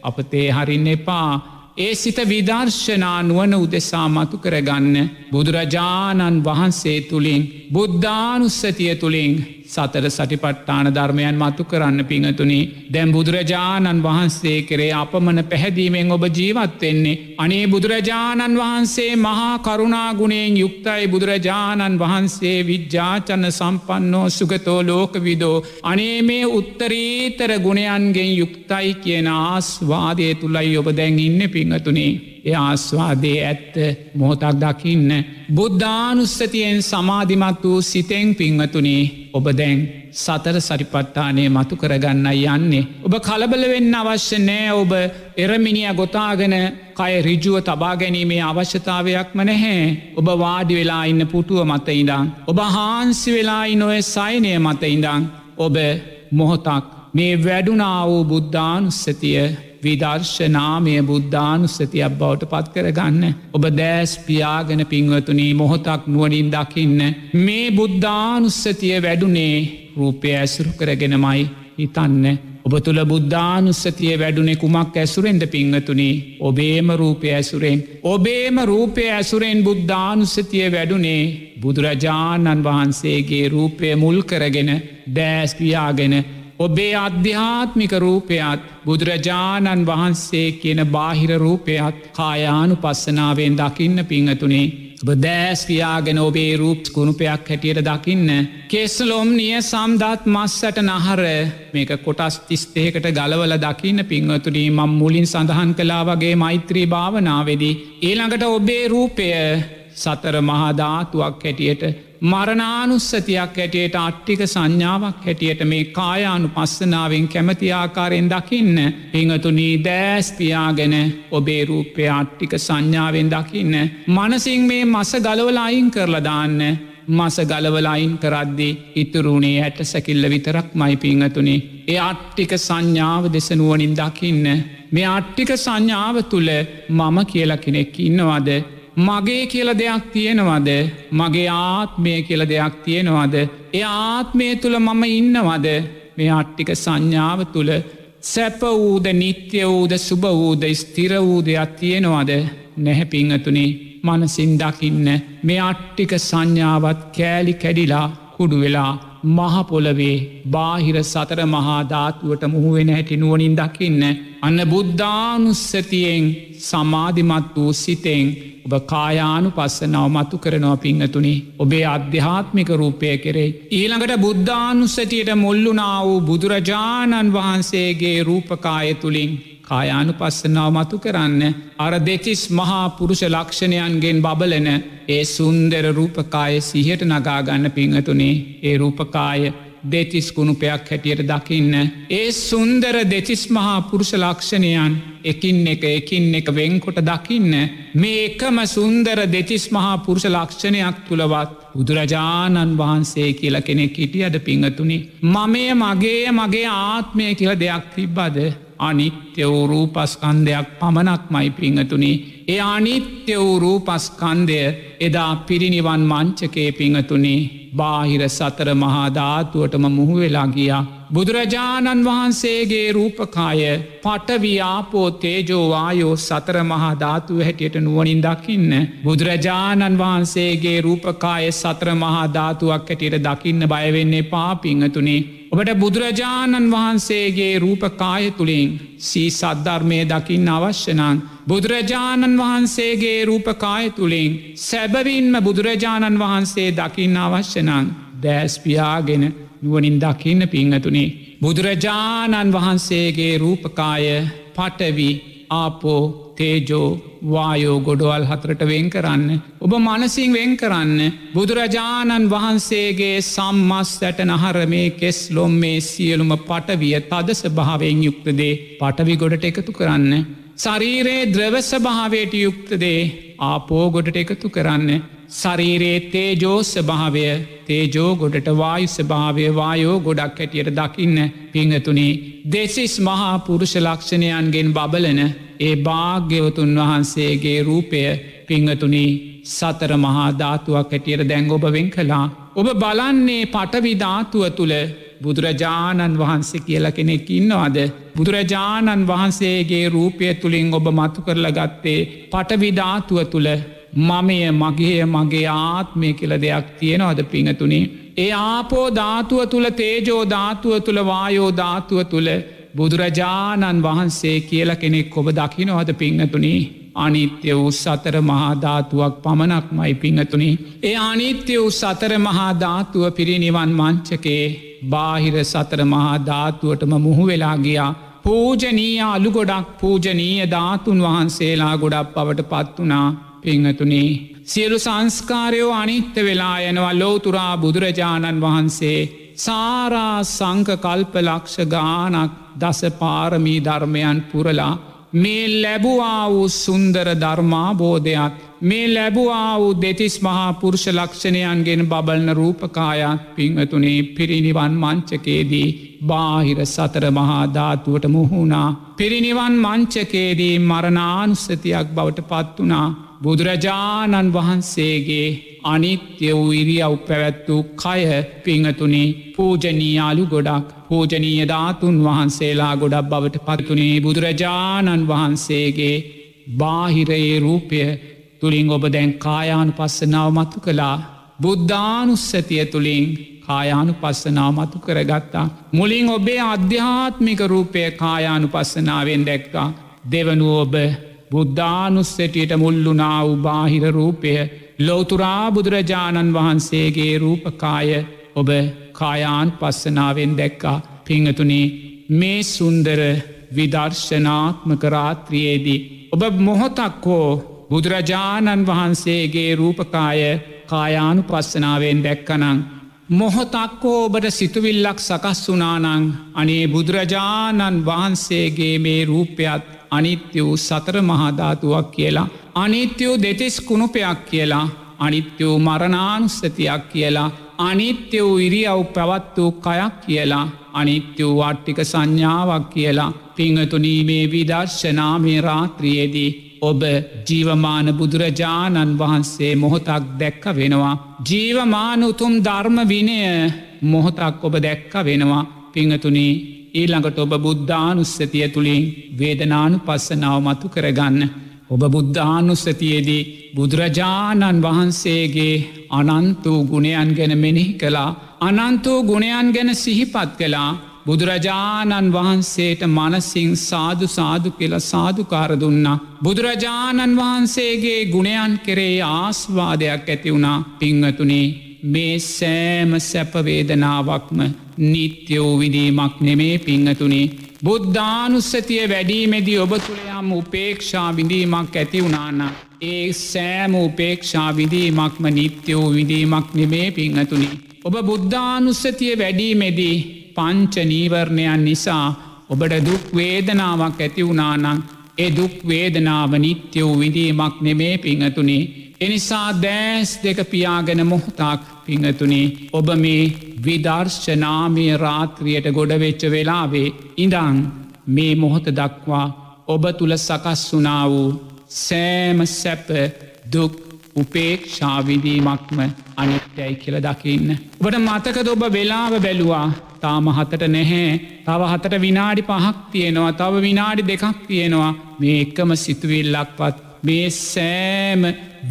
අපතේ හරින්න එපා. ඒ සිත විදර්ශනා නුවන උදෙසා මතු කරගන්න බුදුරජාණන් වහන්සේ තුළින් බුද්ධානුස්සතිය තුළින් සතර සටිපට්ටාන ධර්මයන් මතු කරන්න පිංහතුනි දැම් බුදුරජාණන් වහන්සේ කරේ අපමණ පැහැදීමෙන් ඔබ ජීවත්වෙන්නේ. අනේ බුදුරජාණන් වහන්සේ මහා කරුණාගුණයෙන් යුක්තයි බුදුරජාණන් වහන්සේ විද්‍යාචන්න සම්පන්නෝ සුගතෝ ලෝකවිදෝ. අනේ මේ උත්තරීතර ගුණයන්ගෙන් යුක්තයි කියන ආස්වාදය තුළයි ඔබ දැන් ඉන්න පිංහතුනේ. ඒ ආස්වාදේ ඇත්ත මොහොතක් දකින්න. බුද්ධානුස්සතියෙන් සමාධිමත් වූ සිතෙන් පිංහතුනේ ඔබ දැන් සතර සරිපට්ටානේ මතු කරගන්න යන්නේ. ඔබ කලබල වෙන්න අවශ්‍ය නෑ ඔබ එරමිනිිය ගොතාගෙන කය රිජුව තබා ගැනීමේ අවශ්‍යතාවයක්ම නැහැ. ඔබ වාඩි වෙලා ඉන්න පුටුව මත ඉඳං. ඔබ හාන්සි වෙලායි නොය සයිනය මත ඉඳං. ඔබ මොහොතක් මේ වැඩුනා වූ බුද්ධානුස්සතිය විදර්ශනාමය බුද්ධානුස්සතියක් බවට පත් කරගන්න. ඔබ දෑස් පියාගෙන පින්වතුනී මොහොතක් නුවනින් දකින්න. මේ බුද්ධානුස්සතිය වැඩුනේ රූපය ඇසුරු කරගෙනමයි හිතන්න. ඔබ තුළ බුද්ධානුස්සතිය වැඩුනෙ කුමක් ඇසුරෙන්ට පිංහතුනී ඔබේම රූපය ඇසුරෙන්. ඔබේම රූපය ඇසුරෙන් බුද්ධානුස්සතිය වැඩුනේ බුදුරජාණන් වහන්සේගේ රූපය මුල් කරගෙන දෑස්පියාගෙන ඔබේ අධ්‍යාත්මික රූපයත් බුදුරජාණන් වහන්සේ කියන බාහිර රූපයත් කායානු පස්සනාවෙන් දකින්න පිංහතුනේ. ඔබ දෑස්වයාගෙන ඔබේ රූප් කුණුපයක් හැටියට දකින්න. කෙස්ලොම් නිය සම්දත් මස්සට නහර මේක කොටස් තිස්තේකට ගලවල දකින්න පිංහතුනී මම් මුලින් සඳහන් කලා වගේ මෛත්‍රී භාවනාවෙදී. ඊළඟට ඔබේ රූපය සතර මහාධාතුවක් හැටියට මරණානුස්සතියක් හැටියට අට්ටික සංඥාවක් හැටියට මේ කායානු පස්සනාවෙන් කැමති ආකාරයෙන් දකින්න පිංහතුනී දෑස්පියාගෙන ඔබේ රූපය අට්ටික සංඥාවෙන් දකින්න. මනසින් මේ මස ගලවලයින් කරලදාන්න මස ගලවලයින් කරද්දි ඉතුරුණේ ඇට සැකිල්ල විතරක් මයි පිංහතුනේ. ඒ අට්ටික සංඥාව දෙසනුවනින් දකින්න. මේ අට්ටික සංඥාව තුළ මම කියලා කෙනෙක් ඉන්නවද මගේ කියල දෙයක් තියෙනවද? මගේ ආත්මය කියල දෙයක් තියෙනවද? ඒ ආත්මය තුළ මම ඉන්නවද? මේ අට්ටික සංඥාව තුළ සැප වූද නිත්‍ය වූද සුභ වූද ස්තිර වූදයක් තියෙනවද? නැහැපිංහතුනේ මනසින් දකින්න මේ අට්ටික සංඥාවත් කෑලි කැඩිලා කුඩු වෙලා මහපොලවේ බාහිර සතර මහාධාතුවට මුහුවෙන හැටි නුවනින් දකින්න අන්න බුද්ධානුස්සතියෙන් සමාධිමත් වූ සිතෙන් ඔබ කායානු පස්සනාව මතු කරනවා පිංහතුනි ඔබේ අධ්‍යාත්මික රූපය කෙරෙයි. ඊළඟට බුද්ධානුස්සතියට මුල්ලුනා වූ බුදුරජාණන් වහන්සේගේ රූපකාය තුළින් කායානු පස්සනාව මතු කරන්න අර දෙතිස් මහා පුරුෂ ලක්ෂණයන්ගෙන් බබලන ඒ සුන්දර රූපකාය සිහට නගාගන්න පිංහතුනේ ඒ රූපකාය දෙතිස් කුණුපයක් හැටියට දකින්න. ඒ සුන්දර දෙතිස් මහා පුරුෂ ලක්ෂණයන් එකින් එක එකින් එක වෙන්කොට දකින්න. මේ එකම සුන්දර දෙතිස් මහා පුරුෂ ලක්ෂණයක් තුළවත් බුදුරජාණන් වහන්සේ කියල කෙනෙක් හිටියද පිංහතුනි. මමය මගේ මගේ ආත්මය කියල දෙයක් තිබ්බද අනිත්‍ය වූ රූපස්කන්දයක් පමණක් මයි පිංහතුනි. ඒ අනිත්‍ය වූ රූපස්කන්දය එදා පිරිනිවන් මංචකේ පිංහතුනි බාහිර සතර මහාධාතුවටම මුහුවෙලා ගියා. බුදුරජාණන් වහන්සේගේ රූපකාය පටවියාපෝ තේජෝවායෝ සතර මහාධාතුව හැටියට නුවනින් දකින්න. බුදුරජාණන් වහන්සේගේ රූපකාය සතර මහාධාතුවක් හැටියට දකින්න බයවෙන්නේ පාපිංහතුනේ ඔබට බුදුරජාණන් වහන්සේගේ රූපකාය තුළින් සී සද්ධර්මය දකින්න අවශ්‍යනං. බුදුරජාණන් වහන්සේගේ රූපකාය තුළින් සැබවින්ම බුදුරජාණන් වහන්සේ දකින්න අවශ්‍යනං දෑස්පියාගෙන නුවනින් දකින්න පිංහතුනේ. බුදුරජාණන් වහන්සේගේ රූපකාය පටවි ආපෝ තේජෝ වායෝ ගොඩවල් හතරට වෙන් කරන්න. ඔබ මනසිං වෙන් කරන්න බුදුරජාණන් වහන්සේගේ සම්මස් ඇට නහරමේ කෙස් ලොම් මේ සියලුම පටවිය තදස භාවයෙන් යුක්තදේ පටවි ගොඩට එකතු කරන්න. ශරීරයේ ද්‍රවස භාවයට යුක්තදේ ආපෝ ගොඩට එකතු කරන්න. ශරීරයේ තේජෝස්ස භාවය තේජෝ ගොඩට වායුස්ස භාවය වායෝ ගොඩක් හැටියට දකින්න පිංහතුනි දෙසිස් මහා පුරුෂ ලක්ෂණයන්ගෙන් බබලන ඒ භාග්‍යවතුන් වහන්සේගේ රූපය පිංහතුනි සතර මහා ධාතුවක් හැටියට දැංගොබවෙන් කලා. ඔබ බලන්නේ පටවිධාතුව තුළ බුදුරජාණන් වහන්සේ කියල කෙනෙක් ඉන්නවාද. බුදුරජාණන් වහන්සේගේ රූපය තුළින් ඔබ මතු කරල ගත්තේ පටවිධාතුව තුළ මමය මගේ මගේ ආත්මය කියල දෙයක් තියෙනවද පිංහතුනේ. ඒ ආපෝ ධාතුව තුළ තේජෝ ධාතුව තුළ වායෝ ධාතුව තුළ බුදුරජාණන් වහන්සේ කියල කෙනෙක් ඔබ දකිනවද පිංහතුනි අනිත්‍ය වූ සතර මහාධාතුවක් පමණක් මයි පිංහතුනි. ඒ අනිත්‍ය වූ සතර මහාධාතුව පිරිනිවන් මංචකේ බාහිර සතර මහාධාතුවටම මුහු වෙලා ගියා. පූජනීය අලු ගොඩක් පූජනීය ධාතුන් වහන්සේලා ගොඩක් පවට පත් වනා පිංහතුනේ. සියලු සංස්කාරයෝ අනිත්‍ය වෙලා යනවා ලෝතුරා බුදුරජාණන් වහන්සේ සාරා සංක කල්ප ලක්ෂ ගානක් දස පාරමී ධර්මයන් පුරලා මේ ලැබුවා වූ සුන්දර ධර්මාබෝධයක් මේ ලැබුවා වූ දෙතිස් මහා පුරුෂ ලක්ෂණයන්ගෙන් බබල්න රූපකායත් පිංහතුනේ පිරිනිවන් මංචකේදී බාහිර සතර මහාධාතුවට මුහුණා පිරිනිවන් මංචකේදී මරණානුස්සතියක් බවට පත් වනා බුදුරජාණන් වහන්සේගේ අනිත්‍ය වූ ඉරියව් පැවැත් වූ කය පිංහතුනේ පූජනීයාලු ගොඩක් පූජනීය ධාතුන් වහන්සේලා ගොඩක් බවට පත්තුනේ. බුදුරජාණන් වහන්සේගේ බාහිරයේ රූපය තුළින් ඔබ දැන් කායානු පස්සනාව මතු කළා. බුද්ධානුස්සතිය තුළින් කායානු පස්සනාව මතු කරගත්තා. මුලින් ඔබේ අධ්‍යාත්මික රූපය කායානු පස්සනාවෙන් දැක්කා. දෙවනුව ඔබ බුද්ධානුස්සටියට මුල්ලුනා වූ බාහිර රූපය ලෝතුරා බුදුරජාණන් වහන්සේගේ රූපකාය ඔබ කායාන් පස්සනාවෙන් දැක්කා පිංහතුනේ මේ සුන්දර විදර්ශනාත්මක රාත්‍රියේදී. ඔබ මොහොතක් හෝ බුදුරජාණන් වහන්සේගේ රූපකාය කායානු පස්සනාවෙන් දැක්කනං. මොහොතක්කෝ ඔබට සිතුවිල්ලක් සකස් වනානං අනේ බුදුරජාණන් වහන්සේගේ මේ රූපයත් අනිත්‍ය වූ සතර මහාධාතුවක් කියලා. අනිත්‍ය වූ දෙතිස් කුණුපයක් කියලා අනිත්‍ය වූ මරණානුස්සතියක් කියලා අනිත්‍ය වූ ඉරියව් පැවත් වූ කයක් කියලා අනිත්‍ය වූ වට්ටික සංඥාවක් කියලා පිංහතුනීමේ විදර්ශනාමේ රාත්‍රියේදී ඔබ ජීවමාන බුදුරජාණන් වහන්සේ මොහොතක් දැක්ක වෙනවා. ජීවමාන උතුම් ධර්ම විනය මොහොතක් ඔබ දැක්ක වෙනවා පිංහතුනී ඊළඟට ඔබ බුද්ධානුස්සතිය තුළින් වේදනානු පස්සනාව මතු කරගන්න. ඔබ බුද්ධානුස්සතියේදී බුදුරජාණන් වහන්සේගේ අනන්ත වූ ගුණයන් ගැන මෙනෙහි කළා අනන්ත වූ ගුණයන් ගැන සිහිපත් කළා බුදුරජාණන් වහන්සේට මනසිං සාදු සාදු කියල සාධකාර දුන්න. බුදුරජාණන් වහන්සේගේ ගුණයන් කෙරේ ආස්වාදයක් ඇති වුණා පිංහතුනේ මේ සෑම සැපවේදනාවක්ම නිත්‍ය වූ විදීමක් නෙමේ පිංහතුනේ. බුද්ධානුස්සතිය වැඩීමෙදී ඔබ තුළයම් උපේක්ෂා විඳීමක් ඇති වුණාන්න. ඒ සෑම උපේක්ෂා විඳීමක්ම නිත්‍ය වූ විඳීමක් නෙමේ පිංහතුනි. ඔබ බුද්ධානුස්සතිය වැඩීමෙදී පංච නීවරණයන් නිසා ඔබට දුක් වේදනාවක් ඇති වුණානං ඒ දුක් වේදනාව නිත්‍ය වූ විඳීමක් නෙමේ පිංහතුනේ එනිසා දෑස් දෙක පියාගෙන මොහොතාක් පිංහතුනේ ඔබ මේ විදර්ශනාමය රාත්‍රියයට ගොඩවෙච්ච වෙලාවේ ඉඳං මේ මොහොත දක්වා ඔබ තුළ සකස් වනා වූ සෑම සැප දුක් උපේක්ෂාවිදීමක්ම අනිත්‍යයි කියල දකින්න. ඔබට මතකද ඔබ වෙලාව බැලුවා? තාම හතට නැහැ. තව හතට විනාඩි පහක් තියෙනවා. තව විනාඩි දෙකක් තියෙනවා. මේ එකම සිතුවිල්ලක්වත් මේ සෑම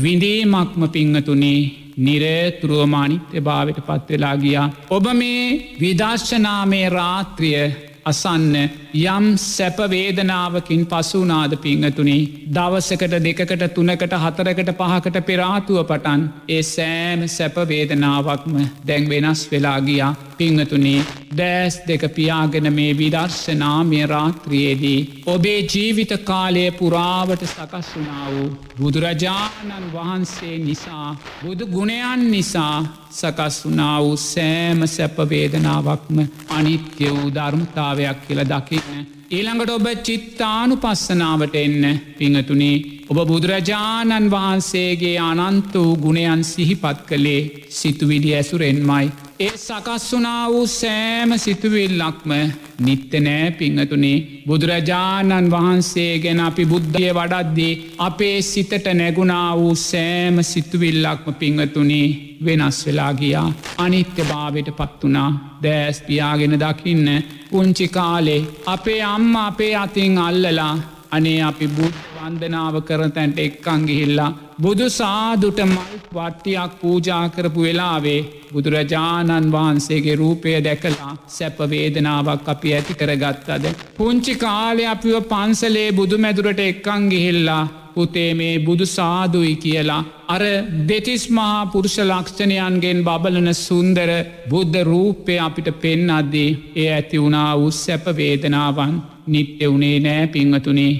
විඳීමක්ම පිංහතුනේ නිරේතුරුවමානිත්‍ය භාවට පත්වෙලා ගියා. ඔබ මේ විදර්ශනාමේ රාත්‍රිය අසන්න යම් සැපවේදනාවකින් පසුනාද පිංහතුනි දවසකට දෙකට තුනකට හතරකට පහකට පෙරාතුව පටන් ඒ සෑම සැපවේදනාවක්ම දැන් වෙනස් වෙලා ගියා පිංහතුනේ දෑස් දෙක පියාගෙන මේ විදර්ශනාමය රාත්‍රියේදී. ඔබේ ජීවිත කාලය පුරාවට සකස් වුනා වූ බුදුරජාණන් වහන්සේ නිසා බුදු ගුණයන් නිසා සකස් වනා වූ සෑම සැපවේදනාවක්ම අනිත්‍ය වූ ධර්මතාවයක් කියල දකින්න. ඊළඟට ඔබ චිත්තානු පස්සනාවට එන්න. පිංහතුනේ ඔබ බුදුරජාණන් වහන්සේගේ අනන්ත වූ ගුණයන් සිහිපත් කළේ සිතුවිලි ඇසුරෙන්මයි. ඒ සකස් වනා වූ සෑම සිතුවිල්ලක්ම නිත්‍ය නෑ පිංහතුනේ. බුදුරජාණන් වහන්සේ ගැන අපි බුද්ධය වඩද්දී අපේ සිතට නැගුණා වූ සෑම සිතුවිල්ලක්ම පිංහතුනේ වෙනස් වෙලා ගියා. අනිත්‍ය භාවයට පත් වනා දෑස් පියාගෙන දකින්න පුංචි කාලේ අපේ අම්ම අපේ අතින් අල්ලලා අනේ අපි බුද් වන්දනාව කරතැන්ට එක්කං ගිහිල්ලා. බුදු සාදුට මල් වට්ටියක් පූජා කරපු වෙලාවේ බුදුරජාණන් වහන්සේගේ රූපය දැකලා සැපවේදනාවක් අපි ඇති කරගත්තද. පුංචි කාලය අපිව පන්සලේ බුදු මැදුරට එක්කං ගිහිල්ලා පුතේ මේ බුදු සාදුයි කියලා. අර දෙතිස් මහා පුරුෂ ලක්ෂණයන්ගෙන් බබලන සුන්දර බුද්ධ රූපය අපිට පෙන් අද්දී ඒ ඇති වුණා උස් සැපවේදනාවන් නිත්‍ය වුණේ නෑ පිංහතුනේ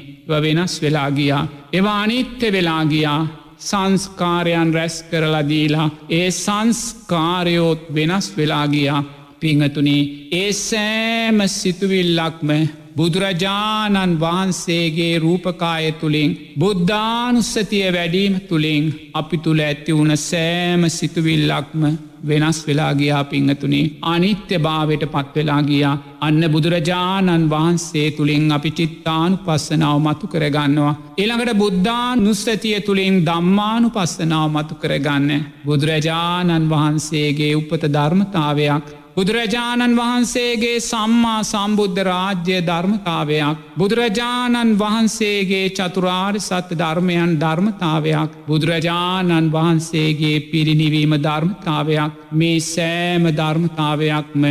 වෙනස් වෙලා ගියා. ඒවා අනිත්‍ය වෙලා ගියා සංස්කාරයන් රැස් කරලදීලා ඒ සංස්කාරයෝත් වෙනස් වෙලා ගියා. පිංහතුනේ ඒ සෑම සිතුවිල්ලක්ම බුදුරජාණන් වහන්සේගේ රූපකාය තුළින් බුද්ධානුස්සතිය වැඩීම තුළින් අපි තුළ ඇති වුණ සෑම සිතුවිල්ලක්ම වෙනස් වෙලා ගියා පිංහතුනේ අනිත්‍ය භාවයට පත්වෙලා ගියා අන්න බුදුරජාණන් වහන්සේ තුළින් අපි චිත්තානු පස්සනාව මතු කරගන්නවා. එළඟට බුද්ධාන් නුස්සතිය තුළින් දම්මානු පස්සනාව මතු කරගන්න. බුදුරජාණන් වහන්සේගේ උපත ධර්මතාවයක් බුදුරජාණන් වහන්සේගේ සම්මා සම්බුද්ධ රාජ්‍ය ධර්මතාවයක්. බුදුරජාණන් වහන්සේගේ චතුරාර් සත්‍ය ධර්මයන් ධර්මතාවයක්. බුදුරජාණන් වහන්සේගේ පිරිනිවීම ධර්මතාවයක් මේ සෑම ධර්මතාවයක්ම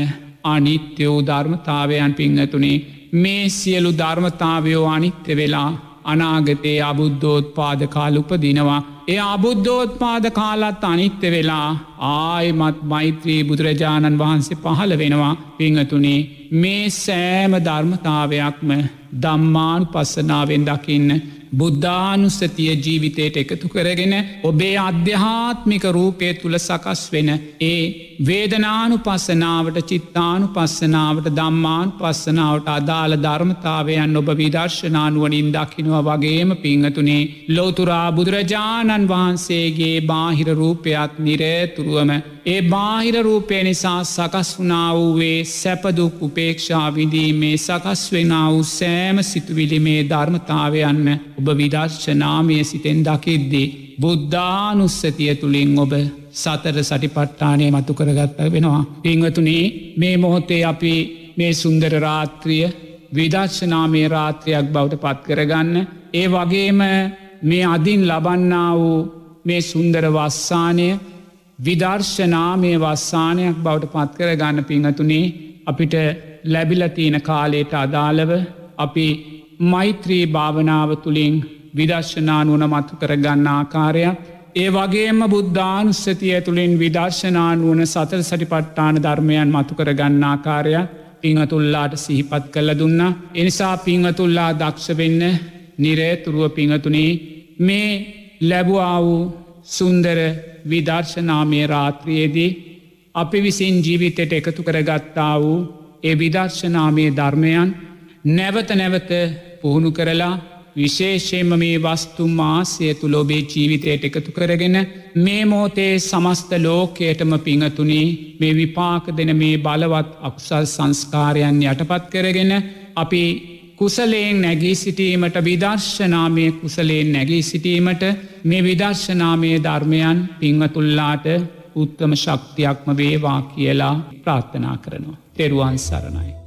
අනිත්‍ය වූ ධර්මතාවයන් පිංහතුනේ මේ සියලු ධර්මතාවයෝ අනිත්‍ය වෙලා අනාගතයේ අබුද්ධෝත් පාදකාල උපදිනවා. ඒ අබුද්ධෝත්පාද කාලත් අනිත්‍ය වෙලා ආයමත් මෛත්‍රී බුදුරජාණන් වහන්සේ පහළ වෙනවා පිංහතුනේ මේ සෑම ධර්මතාවයක්ම දම්මානු පස්සනාවෙන් දකින්න බුද්ධානුස්සතිය ජීවිතයට එකතු කරගෙන ඔබේ අධ්‍යාත්මික රූපය තුළ සකස් වෙන ඒ වේදනානු පස්සනාවට චිත්තානු පස්සනාවට දම්මාන් පස්සනාවට අදාළ ධර්මතාවයන් ඔබ විදර්ශනානුවනින් දකිනවා වගේම පිංහතුනේ ලෝතුරා බුදුරජාණන් වහන්සේගේ බාහිර රූපයත් නිරේතුරුවම ඒ බාහිර රූපය නිසා සකස් වනා වූවේ සැපදුක් උපේක්ෂා විදීමේ සකස් වෙන වූ සෑම සිතුවිලිමේ ධර්මතාවයන්න ඔබ විදර්ශනාමය සිතෙන් දකිද්දී. බුද්ධානුස්සතිය තුළින් ඔබ සතර සටිපට්ටානය මතු කරගත්ත වෙනවා. පිංවතුනේ මේ මොහොතේ අපි මේ සුන්දර රාත්‍රිය විදර්ශනාමේ රාත්‍රයක් බවට පත් කරගන්න. ඒ වගේම මේ අදින් ලබන්නා වූ මේ සුන්දර වස්සානය විදර්ශනාමය වස්සානයක් බවට පත් කර ගන්න පිංහතුනේ අපිට ලැබිලතියන කාලයට අදාළව අපි මෛත්‍රී භාවනාව තුළින් විදර්ශනානුවන මතු කරගන්න ආකාරයක්. ඒ වගේම බුද්ධානුස්සතිය තුළින් විදර්ශනානුවන සතර සටිපට්ටාන ධර්මයන් මතු කරගන්න ආකාරයක් පිංහතුල්ලාට සිහිපත් කල්ල දුන්න. එනිසා පිංහතුල්ලා දක්ෂ වෙන්න නිරේතුරුව පිංහතුනේ මේ ලැබවා වූ සුන්දර විදර්ශනාමය රාත්‍රියේදී අපි විසින් ජීවිතයට එකතු කරගත්තා වූ ඒ විදර්ශනාමය ධර්මයන් නැවත නැවත පුහුණු කරලා විශේෂයෙන්ම මේ වස්තු මාසය තුළ ඔබේ ජීවිතයට එකතු කරගෙන මේ මෝතේ සමස්ත ලෝකයටම පිංහතුනේ මේ විපාක දෙන මේ බලවත් අකුසල් සංස්කාරයන් යටපත් කරගෙන අපි කුසලයෙන් නැගී සිටීමට විදර්ශනාමය කුසලයෙන් නැගී සිටීමට මේ විදර්ශනාමය ධර්මයන් පිංහතුල්ලාට උත්තම ශක්තියක්ම වේවා කියලා ප්‍රාර්ථනා කරනවා. තෙරුවන් සරණයි.